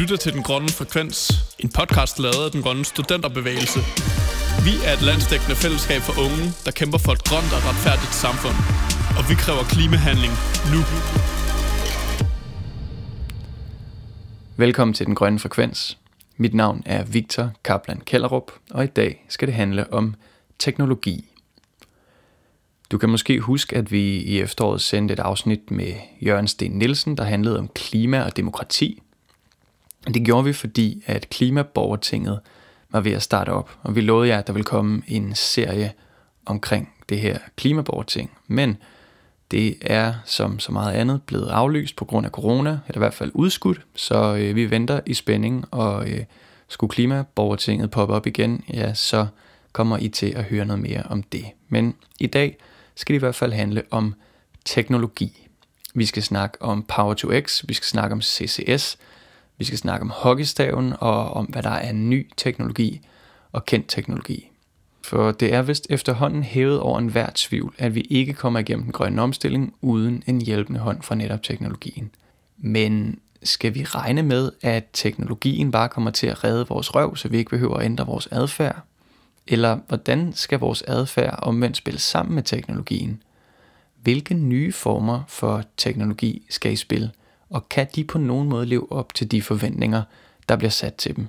lytter til Den Grønne Frekvens, en podcast lavet af Den Grønne Studenterbevægelse. Vi er et landsdækkende fællesskab for unge, der kæmper for et grønt og retfærdigt samfund. Og vi kræver klimahandling nu. Velkommen til Den Grønne Frekvens. Mit navn er Victor Kaplan Kellerup, og i dag skal det handle om teknologi. Du kan måske huske, at vi i efteråret sendte et afsnit med Jørgen Sten Nielsen, der handlede om klima og demokrati. Det gjorde vi, fordi at Klimaborgertinget var ved at starte op, og vi lovede jer, at der ville komme en serie omkring det her klimaborgerting. Men det er som så meget andet blevet aflyst på grund af corona, eller i hvert fald udskudt, så øh, vi venter i spænding, og øh, skulle klimaborgertinget poppe op igen, ja, så kommer I til at høre noget mere om det. Men i dag skal det i hvert fald handle om teknologi. Vi skal snakke om Power to X, vi skal snakke om CCS, vi skal snakke om hockeystaven og om, hvad der er ny teknologi og kendt teknologi. For det er vist efterhånden hævet over enhver tvivl, at vi ikke kommer igennem den grønne omstilling uden en hjælpende hånd fra netop teknologien. Men skal vi regne med, at teknologien bare kommer til at redde vores røv, så vi ikke behøver at ændre vores adfærd? Eller hvordan skal vores adfærd omvendt spille sammen med teknologien? Hvilke nye former for teknologi skal i spil, og kan de på nogen måde leve op til de forventninger, der bliver sat til dem?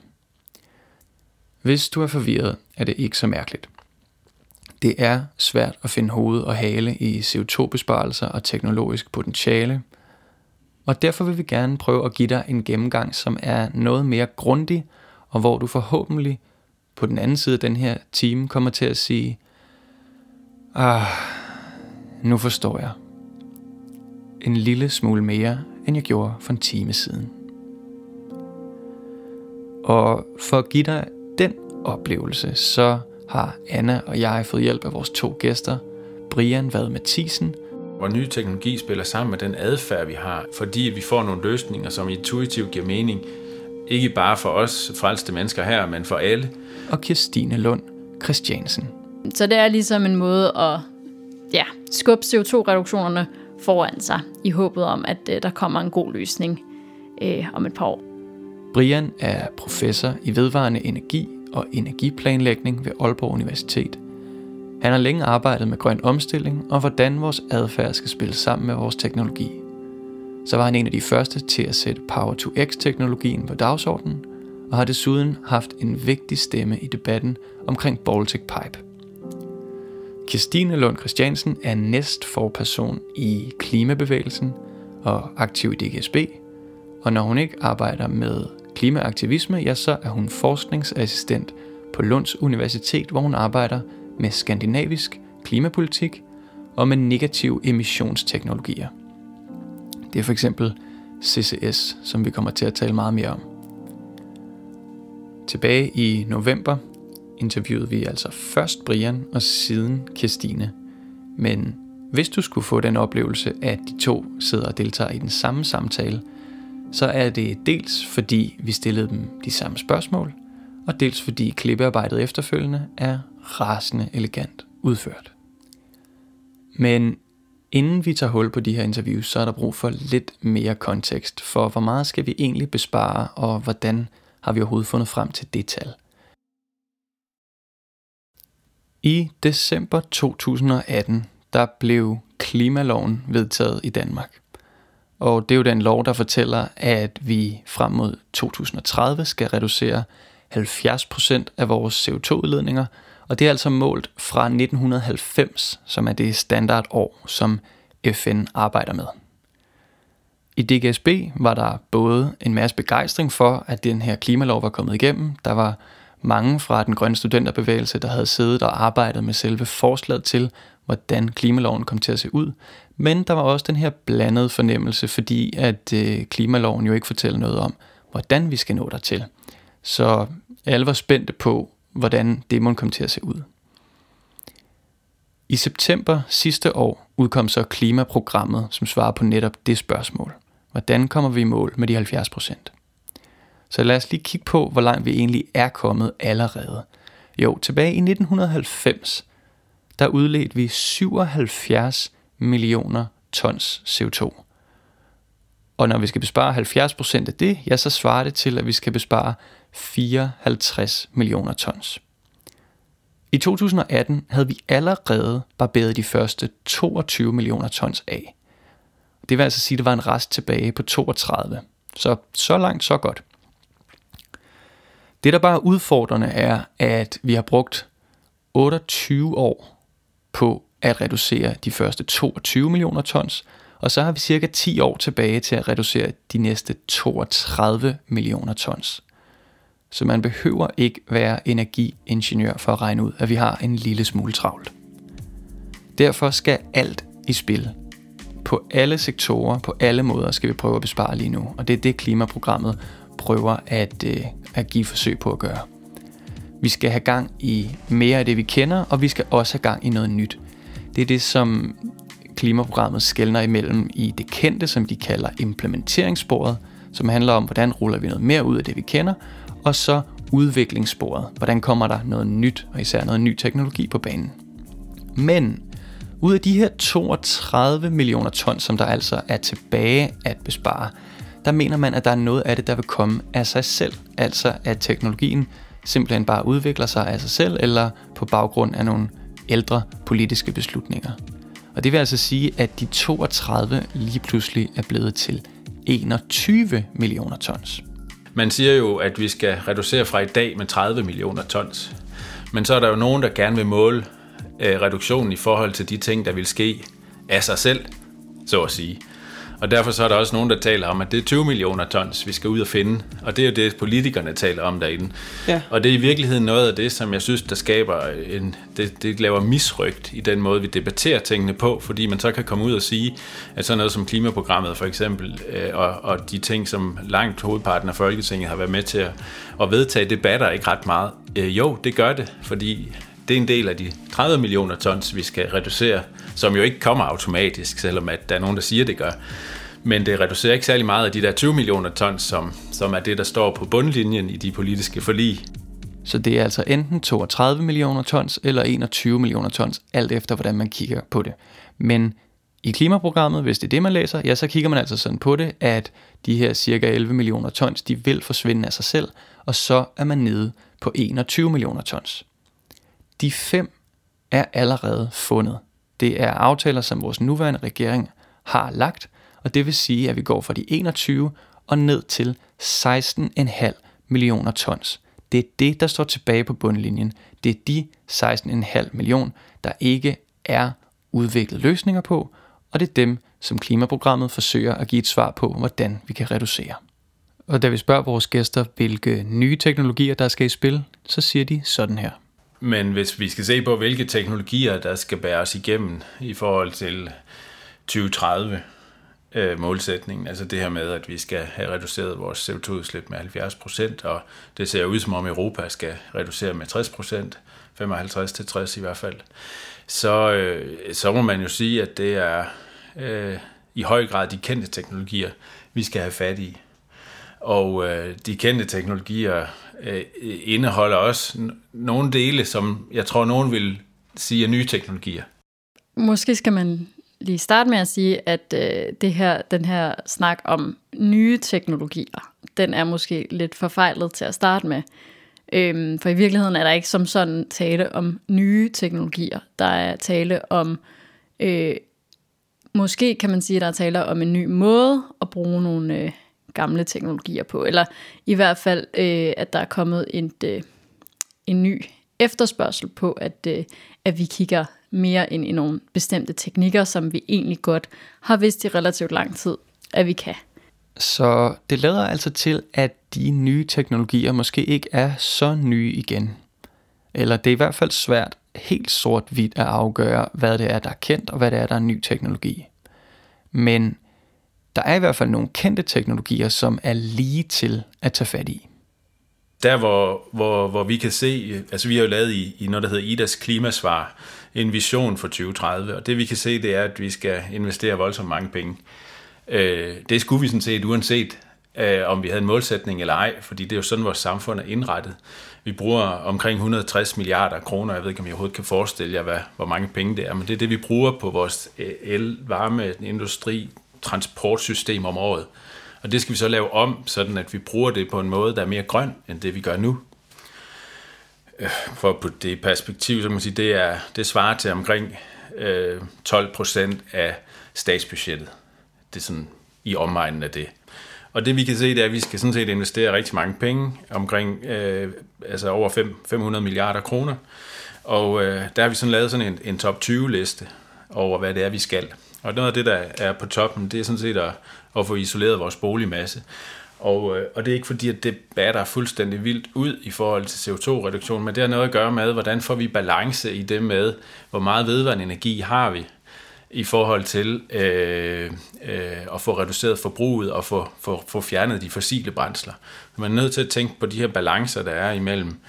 Hvis du er forvirret, er det ikke så mærkeligt. Det er svært at finde hoved og hale i CO2-besparelser og teknologisk potentiale, og derfor vil vi gerne prøve at give dig en gennemgang, som er noget mere grundig, og hvor du forhåbentlig på den anden side af den her time kommer til at sige, ah, nu forstår jeg. En lille smule mere, end jeg gjorde for en time siden. Og for at give dig den oplevelse, så har Anna og jeg fået hjælp af vores to gæster, Brian Vad Mathisen, hvor ny teknologi spiller sammen med den adfærd, vi har, fordi vi får nogle løsninger, som intuitivt giver mening, ikke bare for os frelste mennesker her, men for alle. Og Kirstine Lund Christiansen. Så det er ligesom en måde at ja, skubbe CO2-reduktionerne foran sig, i håbet om, at øh, der kommer en god løsning øh, om et par år. Brian er professor i vedvarende energi og energiplanlægning ved Aalborg Universitet. Han har længe arbejdet med grøn omstilling og hvordan vores adfærd skal spille sammen med vores teknologi. Så var han en af de første til at sætte Power to X-teknologien på dagsordenen, og har desuden haft en vigtig stemme i debatten omkring Baltic Pipe. Kirstine Lund Christiansen er næstforperson i klimabevægelsen og aktiv i DGSB, og når hun ikke arbejder med klimaaktivisme, ja, så er hun forskningsassistent på Lunds Universitet, hvor hun arbejder med skandinavisk klimapolitik og med negative emissionsteknologier. Det er for eksempel CCS, som vi kommer til at tale meget mere om. Tilbage i november interviewede vi altså først Brian og siden Kirstine. Men hvis du skulle få den oplevelse, at de to sidder og deltager i den samme samtale, så er det dels fordi vi stillede dem de samme spørgsmål, og dels fordi klippearbejdet efterfølgende er rasende elegant udført. Men inden vi tager hul på de her interviews, så er der brug for lidt mere kontekst for, hvor meget skal vi egentlig bespare, og hvordan har vi overhovedet fundet frem til det tal. I december 2018, der blev klimaloven vedtaget i Danmark. Og det er jo den lov, der fortæller, at vi frem mod 2030 skal reducere 70% af vores CO2-udledninger, og det er altså målt fra 1990, som er det standardår, som FN arbejder med. I DGSB var der både en masse begejstring for, at den her klimalov var kommet igennem. Der var mange fra den grønne studenterbevægelse, der havde siddet og arbejdet med selve forslaget til, hvordan klimaloven kom til at se ud. Men der var også den her blandede fornemmelse, fordi at øh, klimaloven jo ikke fortæller noget om, hvordan vi skal nå dertil. Så alle var spændte på, hvordan det må komme til at se ud. I september sidste år udkom så klimaprogrammet, som svarer på netop det spørgsmål. Hvordan kommer vi i mål med de 70 procent? Så lad os lige kigge på, hvor langt vi egentlig er kommet allerede. Jo, tilbage i 1990, der udledte vi 77 millioner tons CO2. Og når vi skal bespare 70% af det, ja, så svarer det til, at vi skal bespare 54 millioner tons. I 2018 havde vi allerede barberet de første 22 millioner tons af. Det vil altså sige, at der var en rest tilbage på 32. Så så langt, så godt. Det, der bare er udfordrende, er, at vi har brugt 28 år på at reducere de første 22 millioner tons, og så har vi cirka 10 år tilbage til at reducere de næste 32 millioner tons. Så man behøver ikke være energiingeniør for at regne ud, at vi har en lille smule travlt. Derfor skal alt i spil. På alle sektorer, på alle måder skal vi prøve at bespare lige nu, og det er det klimaprogrammet prøver at, øh, at give forsøg på at gøre. Vi skal have gang i mere af det, vi kender, og vi skal også have gang i noget nyt. Det er det, som klimaprogrammet skældner imellem i det kendte, som de kalder implementeringssporet, som handler om, hvordan ruller vi noget mere ud af det, vi kender, og så udviklingssporet, hvordan kommer der noget nyt, og især noget ny teknologi på banen. Men ud af de her 32 millioner ton, som der altså er tilbage at bespare, der mener man, at der er noget af det, der vil komme af sig selv. Altså at teknologien simpelthen bare udvikler sig af sig selv, eller på baggrund af nogle ældre politiske beslutninger. Og det vil altså sige, at de 32 lige pludselig er blevet til 21 millioner tons. Man siger jo, at vi skal reducere fra i dag med 30 millioner tons. Men så er der jo nogen, der gerne vil måle øh, reduktionen i forhold til de ting, der vil ske af sig selv, så at sige. Og derfor så er der også nogen, der taler om, at det er 20 millioner tons, vi skal ud og finde. Og det er jo det, politikerne taler om derinde. Ja. Og det er i virkeligheden noget af det, som jeg synes, der skaber en... Det, det laver misrygt i den måde, vi debatterer tingene på, fordi man så kan komme ud og sige, at sådan noget som klimaprogrammet for eksempel, øh, og, og de ting, som langt hovedparten af Folketinget har været med til at, at vedtage, debatter ikke ret meget. Øh, jo, det gør det, fordi det er en del af de 30 millioner tons, vi skal reducere, som jo ikke kommer automatisk, selvom at der er nogen, der siger, det gør. Men det reducerer ikke særlig meget af de der 20 millioner tons, som, som er det, der står på bundlinjen i de politiske forlig. Så det er altså enten 32 millioner tons eller 21 millioner tons, alt efter hvordan man kigger på det. Men i klimaprogrammet, hvis det er det, man læser, ja, så kigger man altså sådan på det, at de her cirka 11 millioner tons, de vil forsvinde af sig selv, og så er man nede på 21 millioner tons. De fem er allerede fundet. Det er aftaler, som vores nuværende regering har lagt, og det vil sige, at vi går fra de 21 og ned til 16,5 millioner tons. Det er det, der står tilbage på bundlinjen. Det er de 16,5 millioner, der ikke er udviklet løsninger på, og det er dem, som klimaprogrammet forsøger at give et svar på, hvordan vi kan reducere. Og da vi spørger vores gæster, hvilke nye teknologier, der skal i spil, så siger de sådan her. Men hvis vi skal se på, hvilke teknologier, der skal bæres igennem i forhold til 2030 øh, målsætningen, altså det her med, at vi skal have reduceret vores CO2-udslip med 70 procent, og det ser ud som om Europa skal reducere med 60 procent, 55 til 60 i hvert fald, så, øh, så må man jo sige, at det er øh, i høj grad de kendte teknologier, vi skal have fat i. Og øh, de kendte teknologier øh, indeholder også nogle dele, som jeg tror, nogen vil sige er nye teknologier. Måske skal man lige starte med at sige, at øh, det her, den her snak om nye teknologier, den er måske lidt forfejlet til at starte med. Øhm, for i virkeligheden er der ikke som sådan tale om nye teknologier. Der er tale om, øh, måske kan man sige, at der er tale om en ny måde at bruge nogle øh, gamle teknologier på. Eller i hvert fald, øh, at der er kommet en, øh, en ny efterspørgsel på, at, øh, at vi kigger mere ind i nogle bestemte teknikker, som vi egentlig godt har vidst i relativt lang tid, at vi kan. Så det lader altså til, at de nye teknologier måske ikke er så nye igen. Eller det er i hvert fald svært helt sort-hvidt at afgøre, hvad det er, der er kendt, og hvad det er, der er ny teknologi. Men der er i hvert fald nogle kendte teknologier, som er lige til at tage fat i. Der, hvor, hvor, hvor vi kan se, altså vi har jo lavet i, i noget, der hedder IDAs klimasvar, en vision for 2030, og det vi kan se, det er, at vi skal investere voldsomt mange penge. Øh, det skulle vi sådan set uanset, øh, om vi havde en målsætning eller ej, fordi det er jo sådan, vores samfund er indrettet. Vi bruger omkring 160 milliarder kroner, jeg ved ikke, om jeg overhovedet kan forestille jer, hvad, hvor mange penge det er, men det er det, vi bruger på vores el, varme, industri, transportsystem om året. Og det skal vi så lave om, sådan at vi bruger det på en måde, der er mere grøn, end det vi gør nu. Øh, for på det perspektiv, så man sige, det, er, det svarer til omkring øh, 12 procent af statsbudgettet. Det er sådan i omegnen af det. Og det vi kan se, det er, at vi skal sådan set investere rigtig mange penge, omkring øh, altså over 5, 500 milliarder kroner. Og øh, der har vi sådan lavet sådan en, en top 20 liste over, hvad det er, vi skal. Og noget af det, der er på toppen, det er sådan set at, at få isoleret vores boligmasse. Og, øh, og det er ikke fordi, at det batter fuldstændig vildt ud i forhold til CO2-reduktion, men det har noget at gøre med, hvordan får vi balance i det med, hvor meget vedvarende energi har vi i forhold til øh, øh, at få reduceret forbruget og få, få, få fjernet de fossile brændsler. Man er nødt til at tænke på de her balancer, der er imellem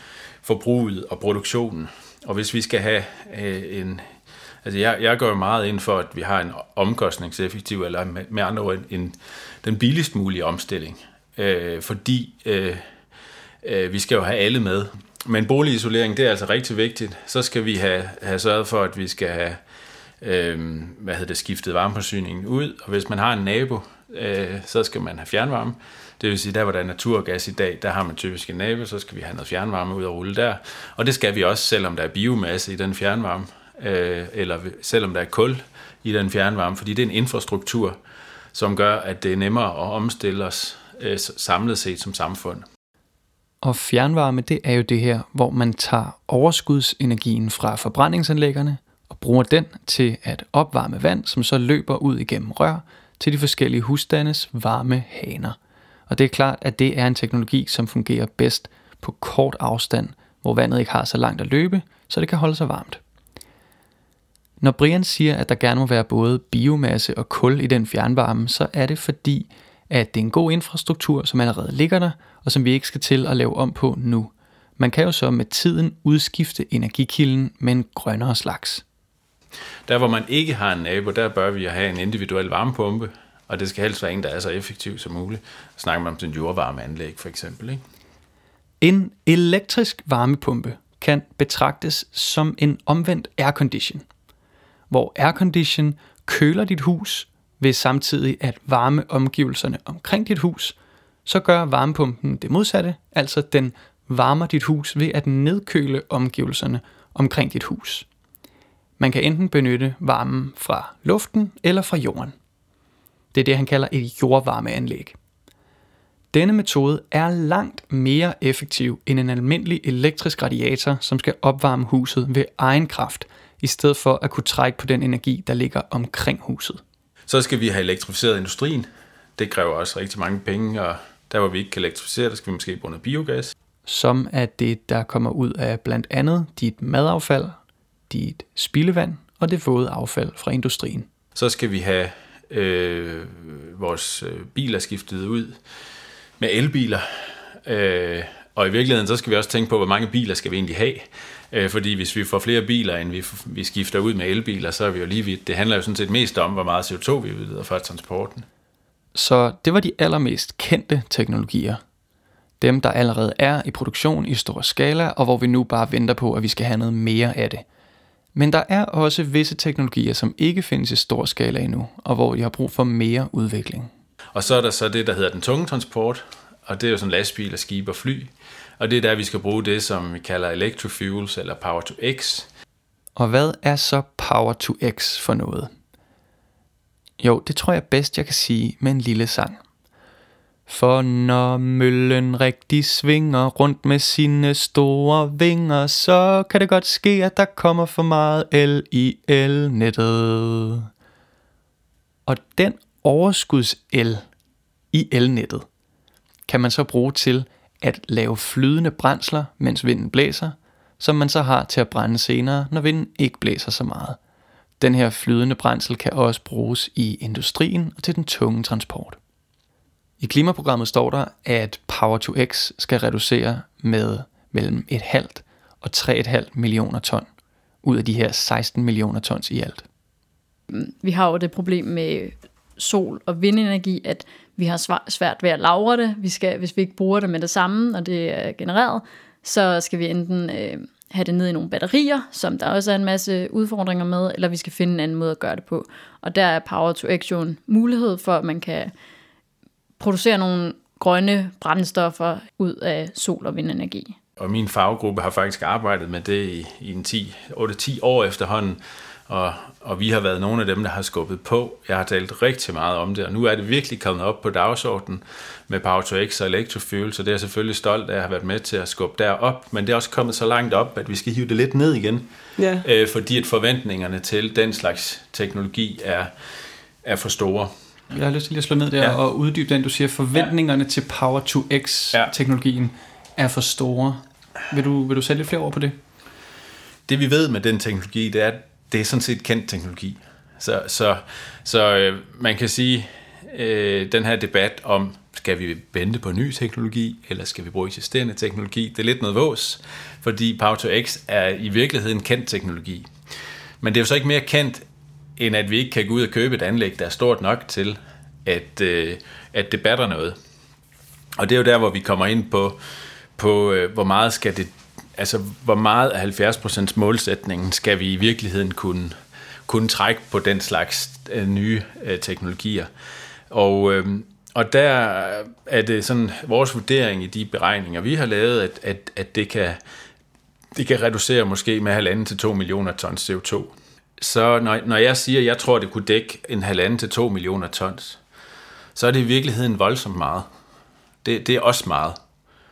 forbruget og produktionen. Og hvis vi skal have øh, en... Altså jeg, jeg går jo meget ind for, at vi har en omkostningseffektiv, eller med, med andre ord, en, den billigst mulige omstilling. Øh, fordi øh, øh, vi skal jo have alle med. Men boligisolering, det er altså rigtig vigtigt. Så skal vi have, have sørget for, at vi skal have øh, hvad hedder det, skiftet varmeforsyningen ud, og hvis man har en nabo, øh, så skal man have fjernvarme. Det vil sige, der hvor der er naturgas i dag, der har man typisk en nabo, så skal vi have noget fjernvarme ud og rulle der. Og det skal vi også, selvom der er biomasse i den fjernvarme, øh, eller selvom der er kul i den fjernvarme, fordi det er en infrastruktur, som gør, at det er nemmere at omstille os øh, samlet set som samfund. Og fjernvarme, det er jo det her, hvor man tager overskudsenergien fra forbrændingsanlæggerne, og bruger den til at opvarme vand, som så løber ud igennem rør til de forskellige husstandes varme haner. Og det er klart, at det er en teknologi, som fungerer bedst på kort afstand, hvor vandet ikke har så langt at løbe, så det kan holde sig varmt. Når Brian siger, at der gerne må være både biomasse og kul i den fjernvarme, så er det fordi, at det er en god infrastruktur, som allerede ligger der, og som vi ikke skal til at lave om på nu. Man kan jo så med tiden udskifte energikilden med en grønnere slags. Der, hvor man ikke har en nabo, der bør vi have en individuel varmepumpe, og det skal helst være en, der er så effektiv som muligt. Så snakker man om sådan en jordvarmeanlæg for eksempel. Ikke? En elektrisk varmepumpe kan betragtes som en omvendt aircondition, hvor aircondition køler dit hus ved samtidig at varme omgivelserne omkring dit hus, så gør varmepumpen det modsatte, altså den varmer dit hus ved at nedkøle omgivelserne omkring dit hus. Man kan enten benytte varmen fra luften eller fra jorden. Det er det, han kalder et jordvarmeanlæg. Denne metode er langt mere effektiv end en almindelig elektrisk radiator, som skal opvarme huset ved egen kraft, i stedet for at kunne trække på den energi, der ligger omkring huset. Så skal vi have elektrificeret industrien. Det kræver også rigtig mange penge, og der hvor vi ikke kan elektrificere, der skal vi måske bruge noget biogas. Som er det, der kommer ud af blandt andet dit madaffald dit spildevand og det våde affald fra industrien. Så skal vi have øh, vores øh, biler skiftet ud med elbiler. Øh, og i virkeligheden, så skal vi også tænke på, hvor mange biler skal vi egentlig have. Øh, fordi hvis vi får flere biler, end vi, vi skifter ud med elbiler, så er vi jo lige vidt. Det handler jo sådan set mest om, hvor meget CO2 vi udleder fra transporten. Så det var de allermest kendte teknologier. Dem, der allerede er i produktion i stor skala, og hvor vi nu bare venter på, at vi skal have noget mere af det – men der er også visse teknologier, som ikke findes i stor skala endnu, og hvor de har brug for mere udvikling. Og så er der så det, der hedder den tunge transport, og det er jo sådan lastbiler, skib og fly. Og det er der, vi skal bruge det, som vi kalder electrofuels eller power to x. Og hvad er så power to x for noget? Jo, det tror jeg bedst, jeg kan sige med en lille sang. For når møllen rigtig svinger rundt med sine store vinger, så kan det godt ske, at der kommer for meget el i elnettet. Og den overskuds el i elnettet kan man så bruge til at lave flydende brændsler, mens vinden blæser, som man så har til at brænde senere, når vinden ikke blæser så meget. Den her flydende brændsel kan også bruges i industrien og til den tunge transport. I klimaprogrammet står der, at Power to X skal reducere med mellem et halvt og 3,5 millioner ton ud af de her 16 millioner tons i alt. Vi har jo det problem med sol- og vindenergi, at vi har svært ved at lagre det. Vi skal, hvis vi ikke bruger det med det samme, og det er genereret, så skal vi enten øh, have det ned i nogle batterier, som der også er en masse udfordringer med, eller vi skal finde en anden måde at gøre det på. Og der er Power to Action mulighed for, at man kan producere nogle grønne brændstoffer ud af sol- og vindenergi. Og min faggruppe har faktisk arbejdet med det i, i en 10, 8-10 år efterhånden, og, og vi har været nogle af dem, der har skubbet på. Jeg har talt rigtig meget om det, og nu er det virkelig kommet op på dagsordenen med Power to X og Electrofuel, så det er jeg selvfølgelig stolt af at have været med til at skubbe derop, men det er også kommet så langt op, at vi skal hive det lidt ned igen, ja. øh, fordi at forventningerne til den slags teknologi er, er for store. Jeg har lyst til lige at slå ned der ja. og uddybe den, du siger, forventningerne ja. til Power to X-teknologien ja. er for store. Vil du, vil du sætte lidt flere ord på det? Det vi ved med den teknologi, det er, at det er sådan set kendt teknologi. Så, så, så øh, man kan sige, øh, den her debat om, skal vi vente på ny teknologi, eller skal vi bruge eksisterende teknologi, det er lidt noget vås, fordi Power to X er i virkeligheden kendt teknologi. Men det er jo så ikke mere kendt, end at vi ikke kan gå ud og købe et anlæg, der er stort nok til, at, øh, at det batter noget. Og det er jo der, hvor vi kommer ind på, på øh, hvor meget skal det altså hvor meget af 70% målsætningen skal vi i virkeligheden kunne, kunne trække på den slags øh, nye øh, teknologier. Og, øh, og der er det sådan vores vurdering i de beregninger, vi har lavet, at, at, at det, kan, det kan reducere måske med 1,5 til 2 millioner tons CO2. Så når, når jeg siger, at jeg tror, det kunne dække en 1,5 til 2 millioner tons, så er det i virkeligheden voldsomt meget. Det, det er også meget.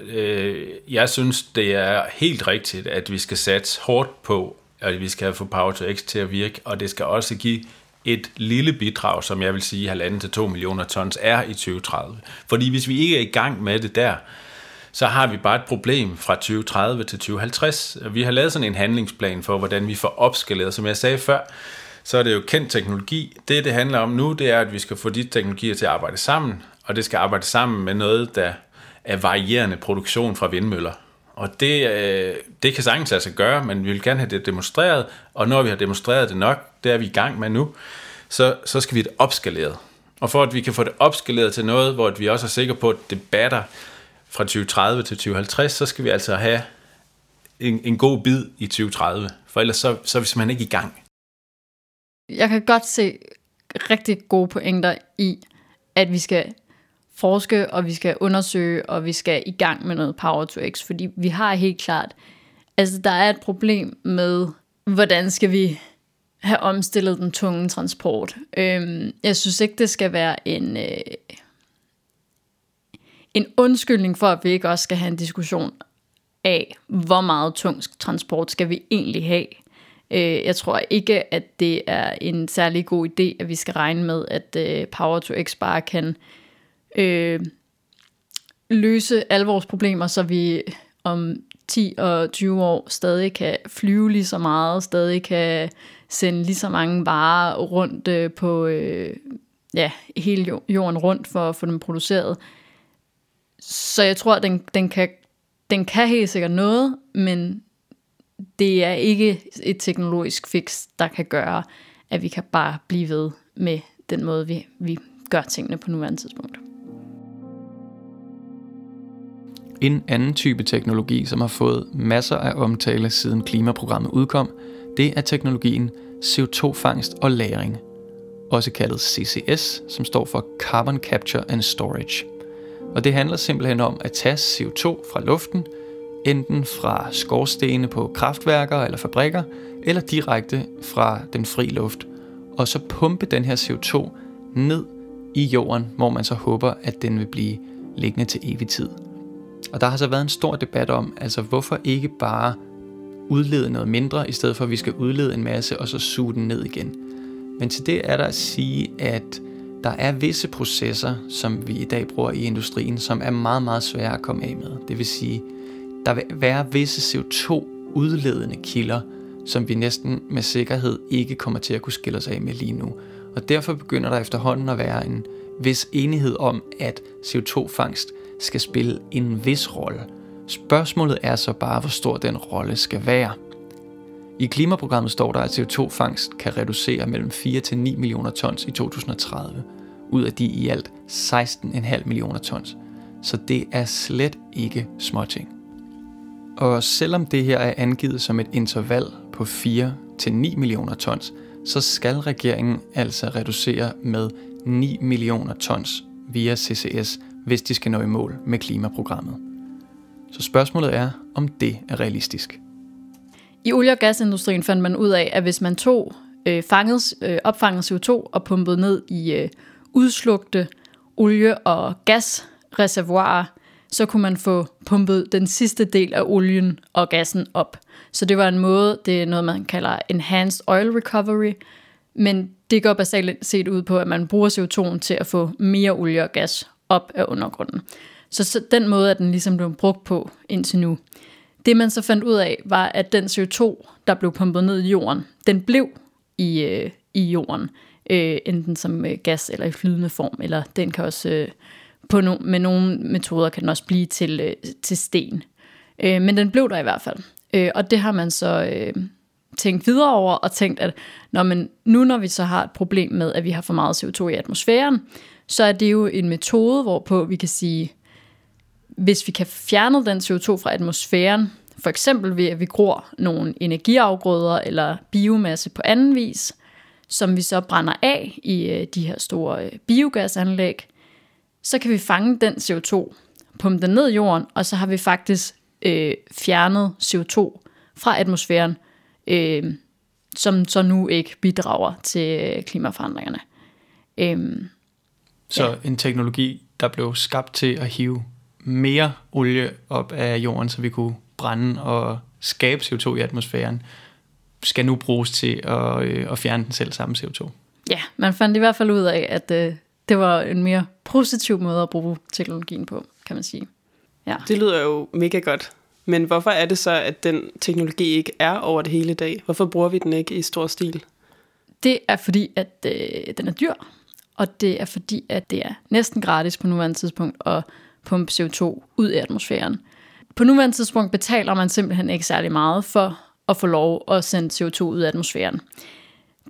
Øh, jeg synes, det er helt rigtigt, at vi skal satse hårdt på, at vi skal få Power to X til at virke, og det skal også give et lille bidrag, som jeg vil sige 1,5 til 2 millioner tons er i 2030. Fordi hvis vi ikke er i gang med det der, så har vi bare et problem fra 2030 til 2050. Vi har lavet sådan en handlingsplan for, hvordan vi får opskaleret. Som jeg sagde før, så er det jo kendt teknologi. Det, det handler om nu, det er, at vi skal få de teknologier til at arbejde sammen, og det skal arbejde sammen med noget, der af varierende produktion fra vindmøller. Og det, øh, det kan sagtens altså gøre, men vi vil gerne have det demonstreret, og når vi har demonstreret det nok, det er vi i gang med nu, så, så skal vi det opskaleret. Og for at vi kan få det opskaleret til noget, hvor vi også er sikre på, at det batter fra 2030 til 2050, så skal vi altså have en, en god bid i 2030, for ellers så, så er vi simpelthen ikke i gang. Jeg kan godt se rigtig gode pointer i, at vi skal forske, og vi skal undersøge, og vi skal i gang med noget Power to X, fordi vi har helt klart, altså der er et problem med, hvordan skal vi have omstillet den tunge transport. Øhm, jeg synes ikke, det skal være en, øh, en undskyldning for, at vi ikke også skal have en diskussion af, hvor meget tung transport skal vi egentlig have. Øh, jeg tror ikke, at det er en særlig god idé, at vi skal regne med, at øh, Power to X bare kan øh, øh, løse alle vores problemer, så vi om 10 og 20 år stadig kan flyve lige så meget, stadig kan sende lige så mange varer rundt øh, på øh, ja, hele jorden rundt for at få dem produceret. Så jeg tror, at den, den, kan, den kan helt sikkert noget, men det er ikke et teknologisk fix, der kan gøre, at vi kan bare blive ved med den måde, vi, vi gør tingene på nuværende tidspunkt. En anden type teknologi, som har fået masser af omtale siden klimaprogrammet udkom, det er teknologien CO2-fangst og lagring, også kaldet CCS, som står for Carbon Capture and Storage. Og det handler simpelthen om at tage CO2 fra luften, enten fra skorstene på kraftværker eller fabrikker, eller direkte fra den fri luft, og så pumpe den her CO2 ned i jorden, hvor man så håber, at den vil blive liggende til evig tid. Og der har så været en stor debat om, altså hvorfor ikke bare udlede noget mindre, i stedet for at vi skal udlede en masse og så suge den ned igen. Men til det er der at sige, at der er visse processer, som vi i dag bruger i industrien, som er meget, meget svære at komme af med. Det vil sige, der vil være visse CO2-udledende kilder, som vi næsten med sikkerhed ikke kommer til at kunne skille os af med lige nu. Og derfor begynder der efterhånden at være en vis enighed om, at CO2-fangst skal spille en vis rolle. Spørgsmålet er så bare, hvor stor den rolle skal være. I klimaprogrammet står der, at CO2-fangst kan reducere mellem 4 til 9 millioner tons i 2030, ud af de i alt 16,5 millioner tons. Så det er slet ikke småting. Og selvom det her er angivet som et interval på 4 til 9 millioner tons, så skal regeringen altså reducere med 9 millioner tons via CCS, hvis de skal nå i mål med klimaprogrammet. Så spørgsmålet er, om det er realistisk. I olie- og gasindustrien fandt man ud af, at hvis man tog øh, fanget, øh, opfanget CO2 og pumpede ned i øh, udslugte olie- og gasreservoirer, så kunne man få pumpet den sidste del af olien og gassen op. Så det var en måde, det er noget, man kalder enhanced oil recovery, men det går basalt set ud på, at man bruger CO2 til at få mere olie og gas op af undergrunden. Så, så den måde er den ligesom blevet brugt på indtil nu. Det man så fandt ud af, var, at den CO2, der blev pumpet ned i jorden, den blev i, øh, i jorden, øh, enten som øh, gas eller i flydende form, eller den kan også, øh, på no, med nogle metoder kan den også blive til, øh, til sten. Øh, men den blev der i hvert fald. Øh, og det har man så øh, tænkt videre over, og tænkt, at når man, nu når vi så har et problem med, at vi har for meget CO2 i atmosfæren, så er det jo en metode, hvorpå vi kan sige, hvis vi kan fjerne den CO2 fra atmosfæren, for eksempel ved at vi gror nogle energiafgrøder eller biomasse på anden vis, som vi så brænder af i øh, de her store øh, biogasanlæg, så kan vi fange den CO2, pumpe den ned i jorden, og så har vi faktisk øh, fjernet CO2 fra atmosfæren, øh, som så nu ikke bidrager til øh, klimaforandringerne. Øh, så ja. en teknologi, der blev skabt til at hive mere olie op af jorden, så vi kunne brænde og skabe CO2 i atmosfæren, skal nu bruges til at, øh, at fjerne den selv samme CO2. Ja, man fandt i hvert fald ud af, at øh, det var en mere positiv måde at bruge teknologien på, kan man sige. Ja. Det lyder jo mega godt. Men hvorfor er det så, at den teknologi ikke er over det hele i dag? Hvorfor bruger vi den ikke i stor stil? Det er fordi, at øh, den er dyr, og det er fordi, at det er næsten gratis på nuværende tidspunkt at pumpe CO2 ud af atmosfæren. På nuværende tidspunkt betaler man simpelthen ikke særlig meget for at få lov at sende CO2 ud af atmosfæren.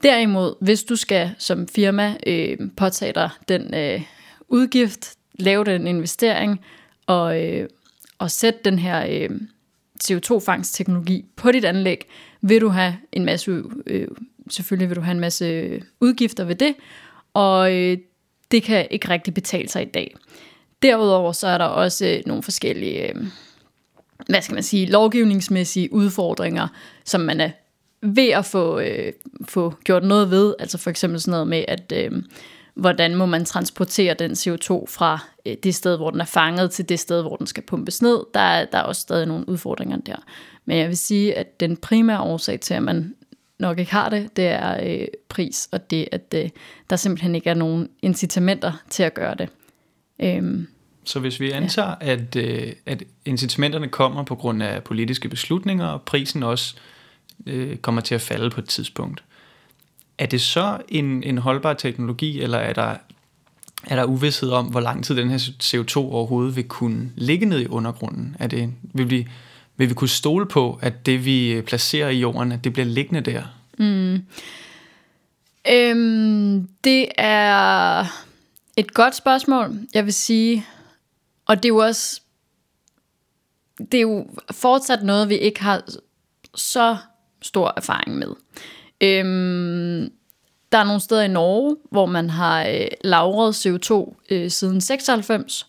Derimod, hvis du skal som firma øh, påtage dig den øh, udgift, lave den investering og, øh, og sætte den her øh, CO2-fangstteknologi på dit anlæg, vil du have en masse, øh, selvfølgelig vil du have en masse udgifter ved det, og øh, det kan ikke rigtig betale sig i dag. Derudover så er der også øh, nogle forskellige, øh, hvad skal man sige, lovgivningsmæssige udfordringer, som man er ved at få, øh, få gjort noget ved. Altså for eksempel sådan noget med, at øh, hvordan må man transportere den CO2 fra øh, det sted, hvor den er fanget, til det sted, hvor den skal pumpes ned. Der er, der er også stadig nogle udfordringer der. Men jeg vil sige, at den primære årsag til, at man nok ikke har det, det er øh, pris, og det, at øh, der simpelthen ikke er nogen incitamenter til at gøre det. Øhm, så hvis vi antager, ja. at, øh, at incitamenterne kommer på grund af politiske beslutninger, og prisen også øh, kommer til at falde på et tidspunkt, er det så en, en holdbar teknologi, eller er der, er der uvidshed om, hvor lang tid den her CO2 overhovedet vil kunne ligge ned i undergrunden? Er det, vil, vi, vil vi kunne stole på, at det vi øh, placerer i jorden, at det bliver liggende der? Mm. Øhm, det er et godt spørgsmål. Jeg vil sige, og det er jo også, det er jo fortsat noget, vi ikke har så stor erfaring med. Øhm, der er nogle steder i Norge, hvor man har øh, lagret CO2 øh, siden 96,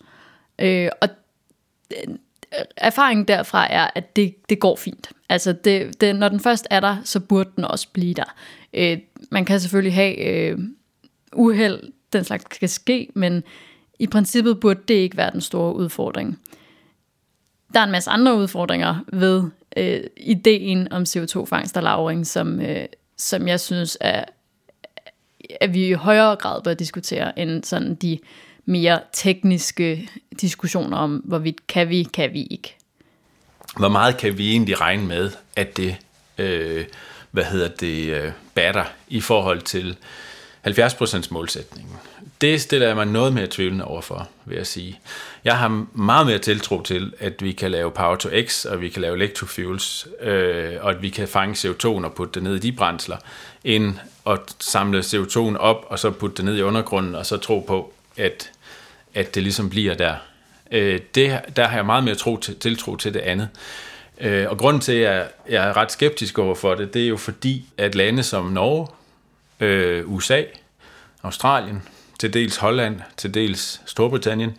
øh, og erfaringen derfra er, at det, det går fint. Altså, det, det, når den først er der, så burde den også blive der. Øh, man kan selvfølgelig have øh, uheld, den slags kan ske, men i princippet burde det ikke være den store udfordring. Der er en masse andre udfordringer ved øh, ideen om CO2-fangst og lagring, som, øh, som jeg synes er, at vi i højere grad bør diskutere end sådan de mere tekniske diskussioner om, hvorvidt kan vi, kan vi ikke. Hvor meget kan vi egentlig regne med, at det, øh, hvad hedder det, øh, batter i forhold til 70% målsætningen? det stiller jeg mig noget mere tvivlende overfor, vil jeg sige. Jeg har meget mere tiltro til, at vi kan lave Power to X, og vi kan lave electrofuels, øh, og at vi kan fange CO2'en og putte det ned i de brændsler, end at samle CO2'en op, og så putte det ned i undergrunden, og så tro på, at, at det ligesom bliver der. Øh, det, der har jeg meget mere tro til, tiltro til det andet. Øh, og grunden til, at jeg, jeg er ret skeptisk over for det, det er jo fordi, at lande som Norge, øh, USA, Australien, til dels Holland, til dels Storbritannien,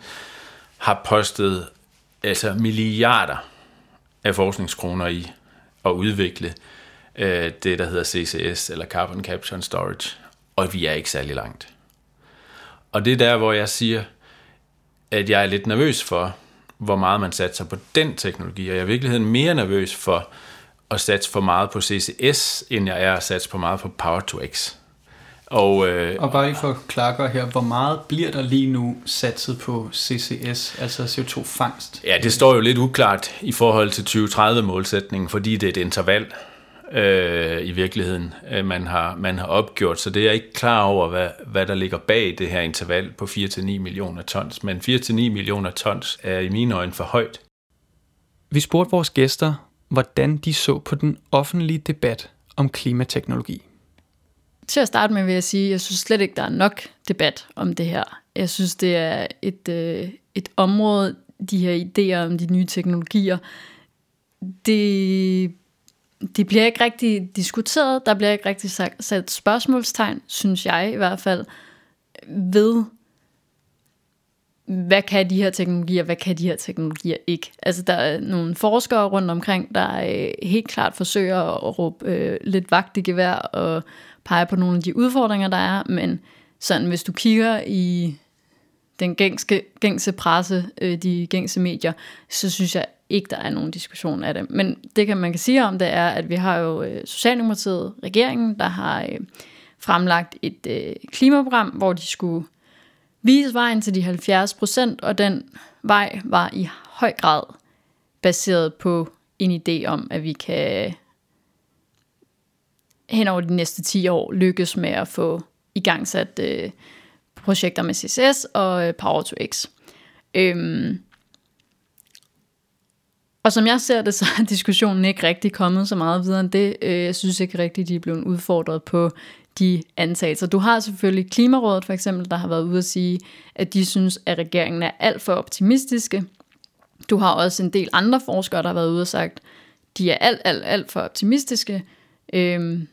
har postet altså milliarder af forskningskroner i at udvikle øh, det, der hedder CCS, eller Carbon Capture and Storage, og vi er ikke særlig langt. Og det er der, hvor jeg siger, at jeg er lidt nervøs for, hvor meget man satser på den teknologi, og jeg er i virkeligheden mere nervøs for at satse for meget på CCS, end jeg er at satse for meget på Power to X. Og, øh, og bare lige for at klargøre her, hvor meget bliver der lige nu satset på CCS, altså CO2-fangst? Ja, det står jo lidt uklart i forhold til 2030-målsætningen, fordi det er et interval øh, i virkeligheden, øh, man, har, man har opgjort. Så det er jeg ikke klar over, hvad, hvad der ligger bag det her interval på 4-9 millioner tons. Men 4-9 millioner tons er i mine øjne for højt. Vi spurgte vores gæster, hvordan de så på den offentlige debat om klimateknologi. Til at starte med vil jeg sige, at jeg synes slet ikke, der er nok debat om det her. Jeg synes, det er et, øh, et område, de her idéer om de nye teknologier, det, det bliver ikke rigtig diskuteret, der bliver ikke rigtig sat spørgsmålstegn, synes jeg i hvert fald, ved, hvad kan de her teknologier, hvad kan de her teknologier ikke. Altså der er nogle forskere rundt omkring, der øh, helt klart forsøger at råbe øh, lidt vagt i gevær og pege på nogle af de udfordringer, der er, men sådan hvis du kigger i den gængse, gængse presse, øh, de gængse medier, så synes jeg ikke, der er nogen diskussion af det. Men det, kan man kan sige om det, er, at vi har jo øh, Socialdemokratiet, regeringen, der har øh, fremlagt et øh, klimaprogram, hvor de skulle vise vejen til de 70 procent, og den vej var i høj grad baseret på en idé om, at vi kan hen over de næste 10 år lykkes med at få igangsat øh, projekter med CCS og øh, Power to X. Øhm, og som jeg ser det, så er diskussionen ikke rigtig kommet så meget videre end det. Øh, jeg synes ikke rigtigt, de er blevet udfordret på de antagelser. Du har selvfølgelig Klimarådet for eksempel, der har været ude at sige, at de synes, at regeringen er alt for optimistiske. Du har også en del andre forskere, der har været ude og sagt, at de er alt, alt, alt for optimistiske. Øhm,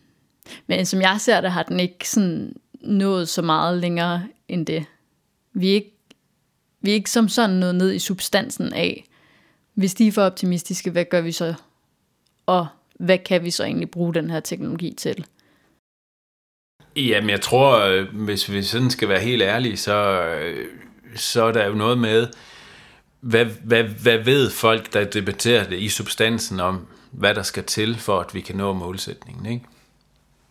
men som jeg ser det, har den ikke sådan nået så meget længere end det. Vi er ikke, vi er ikke som sådan nået ned i substansen af, hvis de er for optimistiske, hvad gør vi så? Og hvad kan vi så egentlig bruge den her teknologi til? Jamen, jeg tror, øh, hvis vi sådan skal være helt ærlige, så, øh, så er der jo noget med, hvad, hvad, hvad ved folk, der debatterer det i substansen om, hvad der skal til, for at vi kan nå målsætningen, ikke?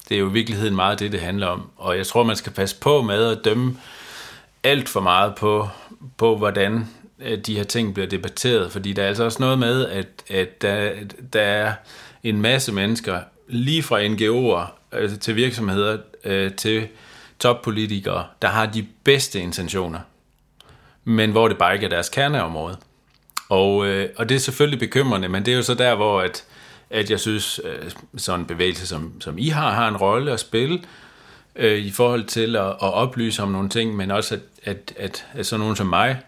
Det er jo i virkeligheden meget det, det handler om. Og jeg tror, man skal passe på med at dømme alt for meget på, på hvordan at de her ting bliver debatteret, fordi der er altså også noget med, at, at der, der er en masse mennesker, lige fra NGO'er altså til virksomheder, øh, til toppolitikere, der har de bedste intentioner, men hvor det bare ikke er deres kerneområde. Og, øh, og det er selvfølgelig bekymrende, men det er jo så der, hvor at, at jeg synes, øh, sådan en bevægelse, som, som I har, har en rolle at spille, øh, i forhold til at, at oplyse om nogle ting, men også at, at, at, at sådan nogen som mig,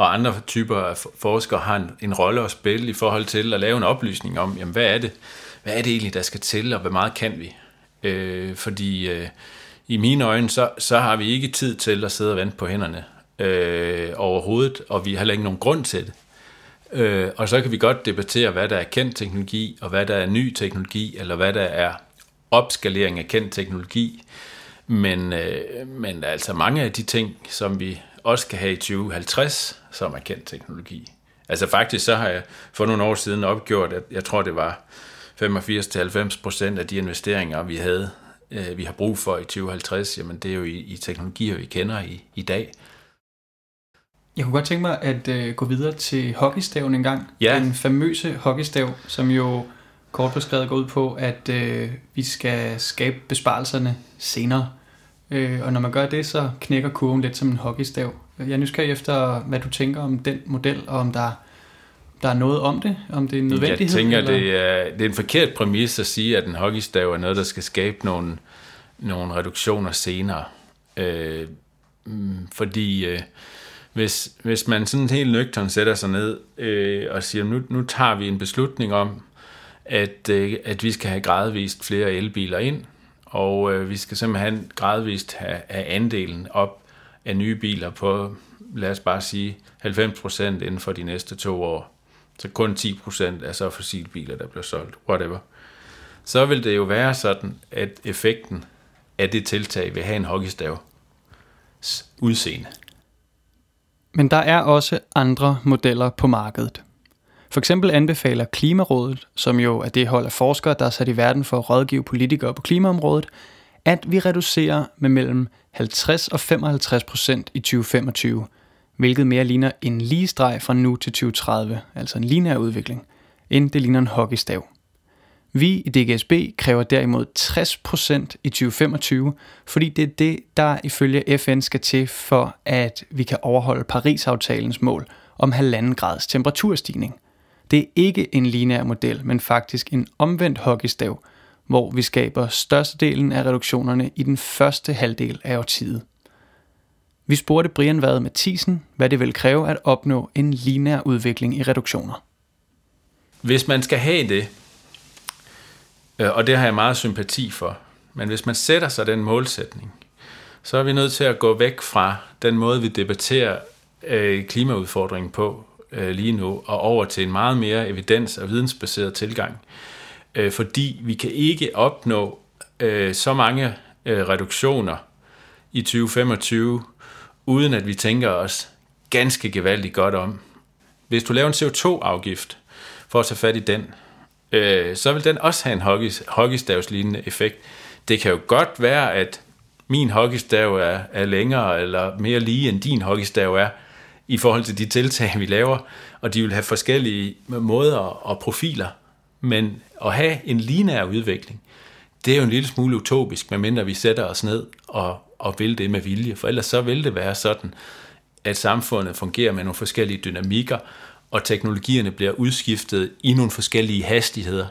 og andre typer af forskere har en, en rolle at spille i forhold til at lave en oplysning om, jamen, hvad er det, hvad er det egentlig, der skal til, og hvor meget kan vi? Øh, fordi øh, i mine øjne, så, så har vi ikke tid til at sidde og vente på hænderne øh, overhovedet, og vi har heller ikke nogen grund til det. Øh, og så kan vi godt debattere, hvad der er kendt teknologi, og hvad der er ny teknologi, eller hvad der er opskalering af kendt teknologi. Men, øh, men altså mange af de ting, som vi også kan have i 2050, som er kendt teknologi. Altså faktisk så har jeg for nogle år siden opgjort, at jeg tror det var 85-90 procent af de investeringer, vi havde, øh, vi har brug for i 2050, jamen det er jo i, i teknologier, vi kender i, i dag. Jeg kunne godt tænke mig at øh, gå videre til hockeystaven en gang. Ja. Den famøse hockeystav, som jo kort beskrevet går ud på, at øh, vi skal skabe besparelserne senere. Øh, og når man gør det, så knækker kurven lidt som en hockeystav. Jeg er nysgerrig efter, hvad du tænker om den model, og om der, der er noget om det, om det er en nødvendighed. Jeg tænker, eller? det er, det er en forkert præmis at sige, at en hockeystav er noget, der skal skabe nogle, nogle reduktioner senere. Øh, mm, fordi øh, hvis, hvis man sådan helt nøgtern sætter sig ned øh, og siger, nu, nu tager vi en beslutning om, at, øh, at vi skal have gradvist flere elbiler ind, og øh, vi skal simpelthen gradvist have, have andelen op af nye biler på, lad os bare sige, 90% inden for de næste to år. Så kun 10% er så fossilbiler, der bliver solgt, whatever. Så vil det jo være sådan, at effekten af det tiltag vil have en hockeystav udseende. Men der er også andre modeller på markedet. For eksempel anbefaler Klimarådet, som jo er det hold af forskere, der er sat i verden for at rådgive politikere på klimaområdet, at vi reducerer med mellem 50 og 55 procent i 2025, hvilket mere ligner en lige streg fra nu til 2030, altså en lineær udvikling, end det ligner en hockeystav. Vi i DGSB kræver derimod 60% i 2025, fordi det er det, der ifølge FN skal til for, at vi kan overholde Paris-aftalens mål om halvanden grads temperaturstigning. Det er ikke en lineær model, men faktisk en omvendt hockeystav, hvor vi skaber størstedelen af reduktionerne i den første halvdel af årtiet. Vi spurgte Brian Vade Mathisen, hvad det vil kræve at opnå en lineær udvikling i reduktioner. Hvis man skal have det, øh, og det har jeg meget sympati for. Men hvis man sætter sig den målsætning, så er vi nødt til at gå væk fra den måde, vi debatterer øh, klimaudfordringen på øh, lige nu, og over til en meget mere evidens- og vidensbaseret tilgang. Øh, fordi vi kan ikke opnå øh, så mange øh, reduktioner i 2025, uden at vi tænker os ganske gevaldigt godt om. Hvis du laver en CO2-afgift, for at tage fat i den, øh, så vil den også have en hockey, hockeystavslignende effekt. Det kan jo godt være, at min hockeystav er, er længere eller mere lige end din hockeystav er i forhold til de tiltag, vi laver, og de vil have forskellige måder og profiler. Men at have en lineær udvikling, det er jo en lille smule utopisk, medmindre vi sætter os ned og, og vil det med vilje. For ellers så vil det være sådan, at samfundet fungerer med nogle forskellige dynamikker, og teknologierne bliver udskiftet i nogle forskellige hastigheder.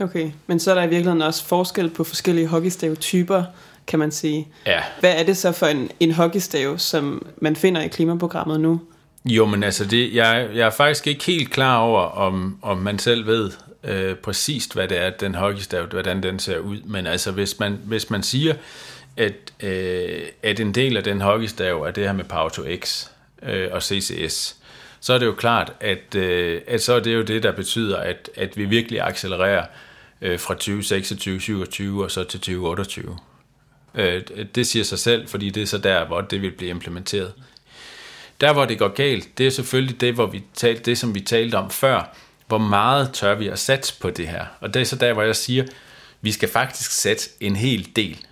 Okay, men så er der i virkeligheden også forskel på forskellige hockeystave-typer, kan man sige. Ja. Hvad er det så for en, en hockeystav, som man finder i klimaprogrammet nu? Jo, men altså, det, jeg, jeg er faktisk ikke helt klar over, om, om man selv ved øh, præcist, hvad det er, den hockeystav, hvordan den ser ud. Men altså, hvis man, hvis man siger, at, øh, at en del af den hockeystav er det her med Power to X øh, og CCS, så er det jo klart, at, øh, at så er det jo det, der betyder, at, at vi virkelig accelererer øh, fra 2026, 2027 og så til 2028. Øh, det siger sig selv, fordi det er så der, hvor det vil blive implementeret. Der, hvor det går galt, det er selvfølgelig det, hvor vi talte, det som vi talte om før. Hvor meget tør vi at satse på det her? Og det er så der, hvor jeg siger, vi skal faktisk sætte en hel del.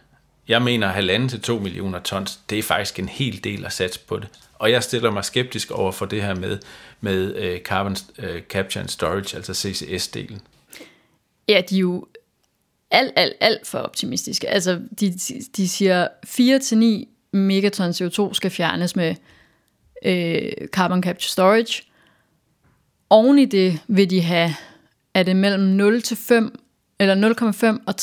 Jeg mener, halvanden til 2 millioner tons, det er faktisk en hel del at satse på det. Og jeg stiller mig skeptisk over for det her med, med øh, carbon øh, capture and storage, altså CCS-delen. Ja, de er jo alt, alt, alt for optimistiske. Altså, de, de siger 4-9 megaton CO2 skal fjernes med øh, carbon capture storage. Oven i det vil de have, er det mellem 0 til 5, eller 0,5 og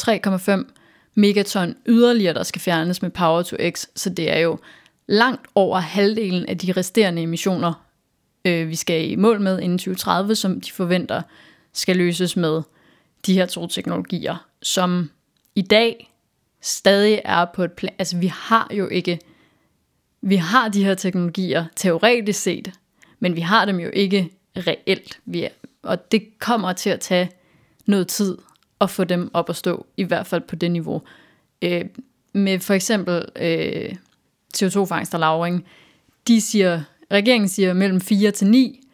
3,5 megaton yderligere, der skal fjernes med Power to X. Så det er jo langt over halvdelen af de resterende emissioner, øh, vi skal i mål med inden 2030, som de forventer skal løses med de her to teknologier, som i dag stadig er på et plan. Altså vi har jo ikke, vi har de her teknologier teoretisk set, men vi har dem jo ikke reelt. Vi er, og det kommer til at tage noget tid at få dem op at stå, i hvert fald på det niveau. Øh, med for eksempel øh, CO2-fangst og lavring, de siger, regeringen siger mellem 4 til 9.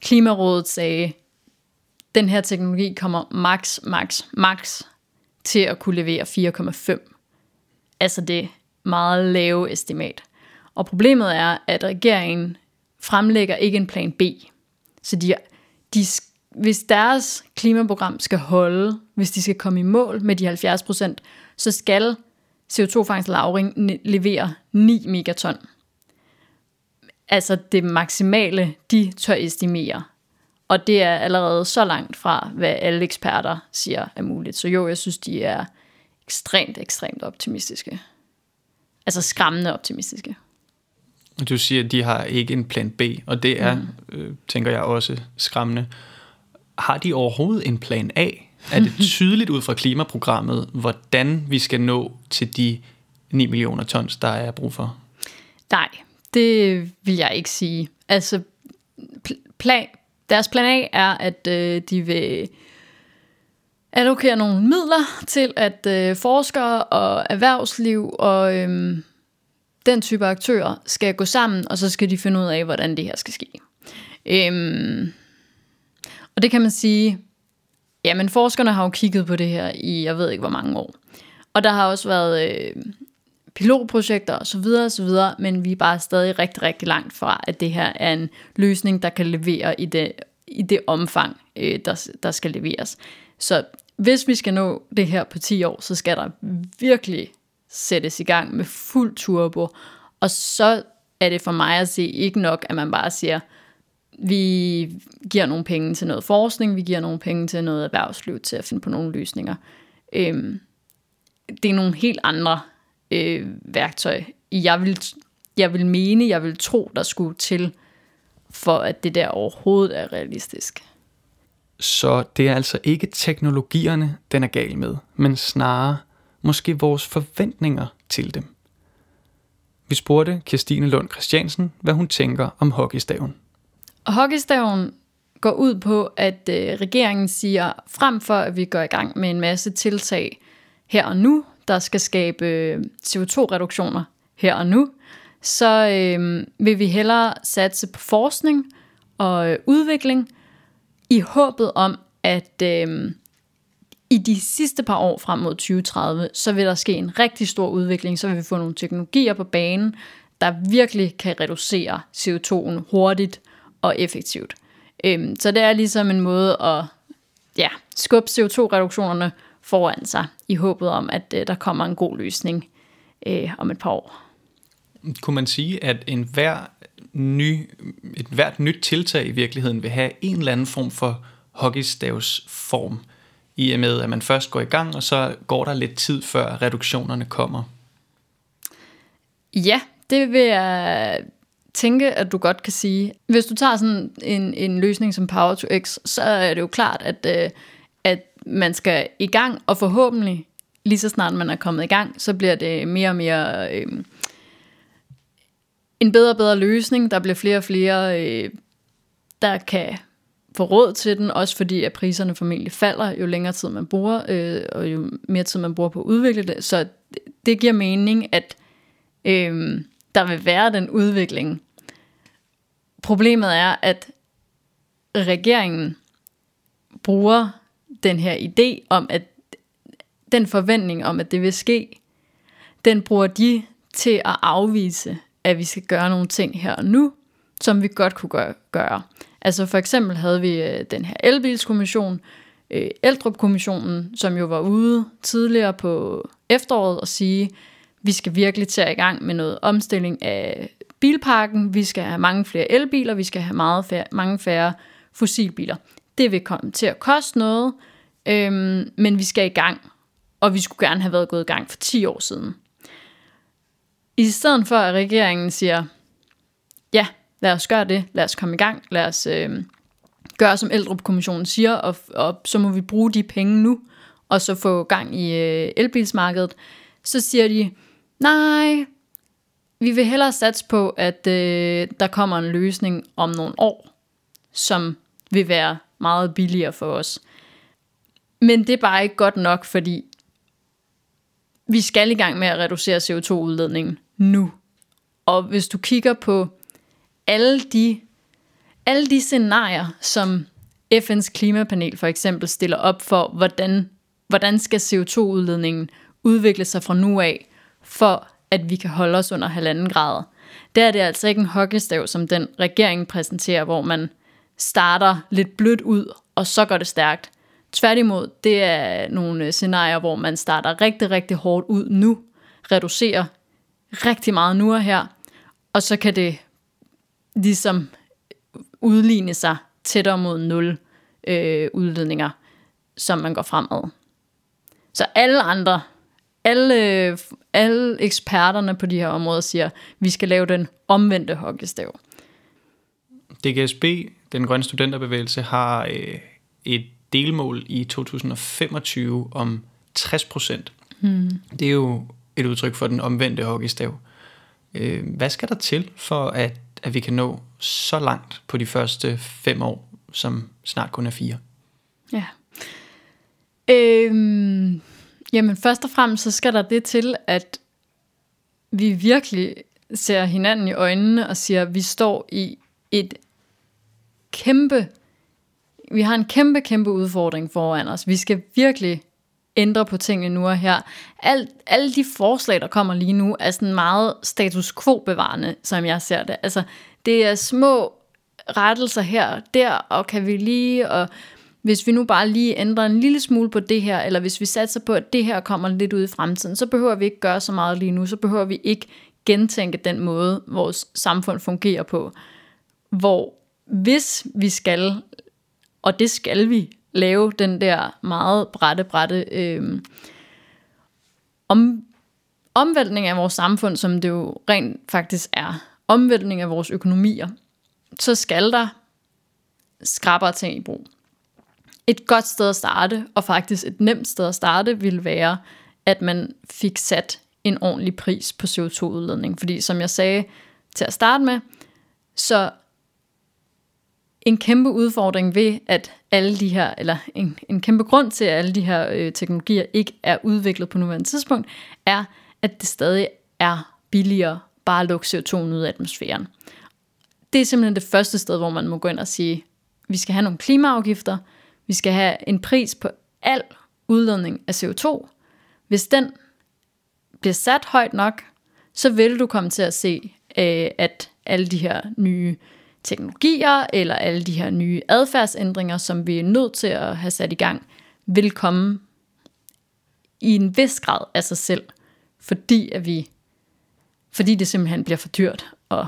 Klimarådet sagde, den her teknologi kommer max, max, max til at kunne levere 4,5. Altså det meget lave estimat. Og problemet er, at regeringen fremlægger ikke en plan B. Så de, de, hvis deres klimaprogram skal holde, hvis de skal komme i mål med de 70%, så skal CO2-fangst og lagring 9 megaton. Altså det maksimale, de tør estimere. Og det er allerede så langt fra, hvad alle eksperter siger er muligt. Så jo, jeg synes, de er ekstremt, ekstremt optimistiske. Altså skræmmende optimistiske. Du siger, at de har ikke en plan B, og det er, mm. øh, tænker jeg også, skræmmende. Har de overhovedet en plan A? er det tydeligt ud fra klimaprogrammet, hvordan vi skal nå til de 9 millioner tons, der er brug for? Nej, det vil jeg ikke sige. Altså, plan, deres plan A er, at øh, de vil allokere nogle midler til, at øh, forskere og erhvervsliv og øh, den type aktører skal gå sammen, og så skal de finde ud af, hvordan det her skal ske. Øh, og det kan man sige, jamen forskerne har jo kigget på det her i, jeg ved ikke hvor mange år. Og der har også været øh, pilotprojekter osv. osv., men vi er bare stadig rigtig, rigtig langt fra, at det her er en løsning, der kan levere i det, i det omfang, øh, der, der skal leveres. Så hvis vi skal nå det her på 10 år, så skal der virkelig sættes i gang med fuld turbo, og så er det for mig at se ikke nok, at man bare siger, vi giver nogle penge til noget forskning, vi giver nogle penge til noget erhvervsliv til at finde på nogle løsninger. Øhm, det er nogle helt andre øh, værktøj, jeg vil, jeg vil mene, jeg vil tro, der skulle til, for at det der overhovedet er realistisk. Så det er altså ikke teknologierne, den er gal med, men snarere måske vores forventninger til dem. Vi spurgte Kirstine Lund Christiansen, hvad hun tænker om hockeystaven. Hockeystaven går ud på, at øh, regeringen siger, frem for at vi går i gang med en masse tiltag her og nu, der skal skabe øh, CO2-reduktioner her og nu, så øh, vil vi hellere satse på forskning og øh, udvikling i håbet om, at øh, i de sidste par år frem mod 2030, så vil der ske en rigtig stor udvikling, så vil vi få nogle teknologier på banen, der virkelig kan reducere CO2'en hurtigt og effektivt. Øh, så det er ligesom en måde at ja, skubbe CO2-reduktionerne foran sig, i håbet om, at øh, der kommer en god løsning øh, om et par år. Kunne man sige, at en hver ny, et hvert nyt tiltag i virkeligheden vil have en eller anden form for hockeystavsform, i og med at man først går i gang, og så går der lidt tid før reduktionerne kommer? Ja, det vil jeg tænke, at du godt kan sige. Hvis du tager sådan en, en løsning som Power to X, så er det jo klart, at, øh, at man skal i gang, og forhåbentlig lige så snart man er kommet i gang, så bliver det mere og mere øh, en bedre og bedre løsning. Der bliver flere og flere, øh, der kan få råd til den, også fordi at priserne formentlig falder, jo længere tid man bruger, øh, og jo mere tid man bruger på at udvikle det. Så det giver mening, at øh, der vil være den udvikling. Problemet er, at regeringen bruger den her idé om, at den forventning om, at det vil ske, den bruger de til at afvise, at vi skal gøre nogle ting her og nu, som vi godt kunne gøre. Altså for eksempel havde vi øh, den her elbilskommission, øh, Eldrup-kommissionen, som jo var ude tidligere på efteråret og sige, vi skal virkelig tage i gang med noget omstilling af bilparken, vi skal have mange flere elbiler, vi skal have meget færre, mange færre fossilbiler. Det vil komme til at koste noget, øhm, men vi skal i gang, og vi skulle gerne have været gået i gang for 10 år siden. I stedet for at regeringen siger, ja, lad os gøre det, lad os komme i gang, lad os øhm, gøre som Eldrup-kommissionen siger, og, og så må vi bruge de penge nu, og så få gang i øh, elbilsmarkedet, så siger de, nej, vi vil hellere satse på, at øh, der kommer en løsning om nogle år, som vil være meget billigere for os. Men det er bare ikke godt nok, fordi vi skal i gang med at reducere CO2-udledningen nu. Og hvis du kigger på alle de, alle de scenarier, som FN's klimapanel for eksempel stiller op for, hvordan, hvordan skal CO2-udledningen udvikle sig fra nu af, for at vi kan holde os under halvanden grad. Der er det altså ikke en hockeystav, som den regering præsenterer, hvor man starter lidt blødt ud, og så går det stærkt. Tværtimod, det er nogle øh, scenarier, hvor man starter rigtig, rigtig hårdt ud nu, reducerer rigtig meget nu og her, og så kan det ligesom udligne sig tættere mod nul øh, udledninger, som man går fremad. Så alle andre, alle, alle eksperterne på de her områder siger, at vi skal lave den omvendte hockeystav. DGSB, den grønne studenterbevægelse, har øh, et delmål i 2025 om 60 procent. Mm. Det er jo et udtryk for den omvendte hockeystav. Øh, hvad skal der til for, at, at vi kan nå så langt på de første fem år, som snart kun er fire? Ja. Øhm, jamen først og fremmest så skal der det til, at vi virkelig ser hinanden i øjnene og siger, at vi står i et kæmpe, vi har en kæmpe, kæmpe udfordring foran os. Vi skal virkelig ændre på tingene nu og her. Alt, alle de forslag, der kommer lige nu, er sådan meget status quo-bevarende, som jeg ser det. Altså, det er små rettelser her og der, og kan vi lige, og hvis vi nu bare lige ændrer en lille smule på det her, eller hvis vi satser på, at det her kommer lidt ud i fremtiden, så behøver vi ikke gøre så meget lige nu, så behøver vi ikke gentænke den måde, vores samfund fungerer på. Hvor hvis vi skal, og det skal vi, lave den der meget brætte, brætte øh, om, omvæltning af vores samfund, som det jo rent faktisk er, omvæltning af vores økonomier, så skal der skrabber ting i brug. Et godt sted at starte, og faktisk et nemt sted at starte, ville være, at man fik sat en ordentlig pris på CO2-udledning. Fordi som jeg sagde til at starte med, så en kæmpe udfordring ved, at alle de her, eller en, en kæmpe grund til, at alle de her øh, teknologier ikke er udviklet på nuværende tidspunkt, er, at det stadig er billigere bare at lukke CO2 ud af atmosfæren. Det er simpelthen det første sted, hvor man må gå ind og sige, vi skal have nogle klimaafgifter, vi skal have en pris på al udledning af CO2. Hvis den bliver sat højt nok, så vil du komme til at se, øh, at alle de her nye teknologier, eller alle de her nye adfærdsændringer, som vi er nødt til at have sat i gang, vil komme i en vis grad af sig selv, fordi at vi fordi det simpelthen bliver for dyrt at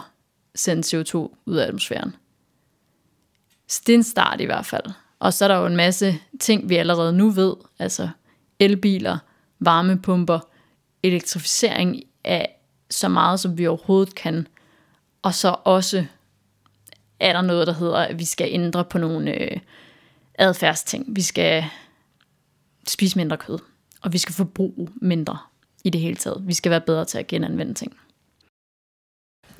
sende CO2 ud af atmosfæren. Så det er en start i hvert fald. Og så er der jo en masse ting, vi allerede nu ved, altså elbiler, varmepumper, elektrificering af så meget, som vi overhovedet kan. Og så også er der noget, der hedder, at vi skal ændre på nogle øh, adfærdsting. Vi skal spise mindre kød, og vi skal forbruge mindre i det hele taget. Vi skal være bedre til at genanvende ting.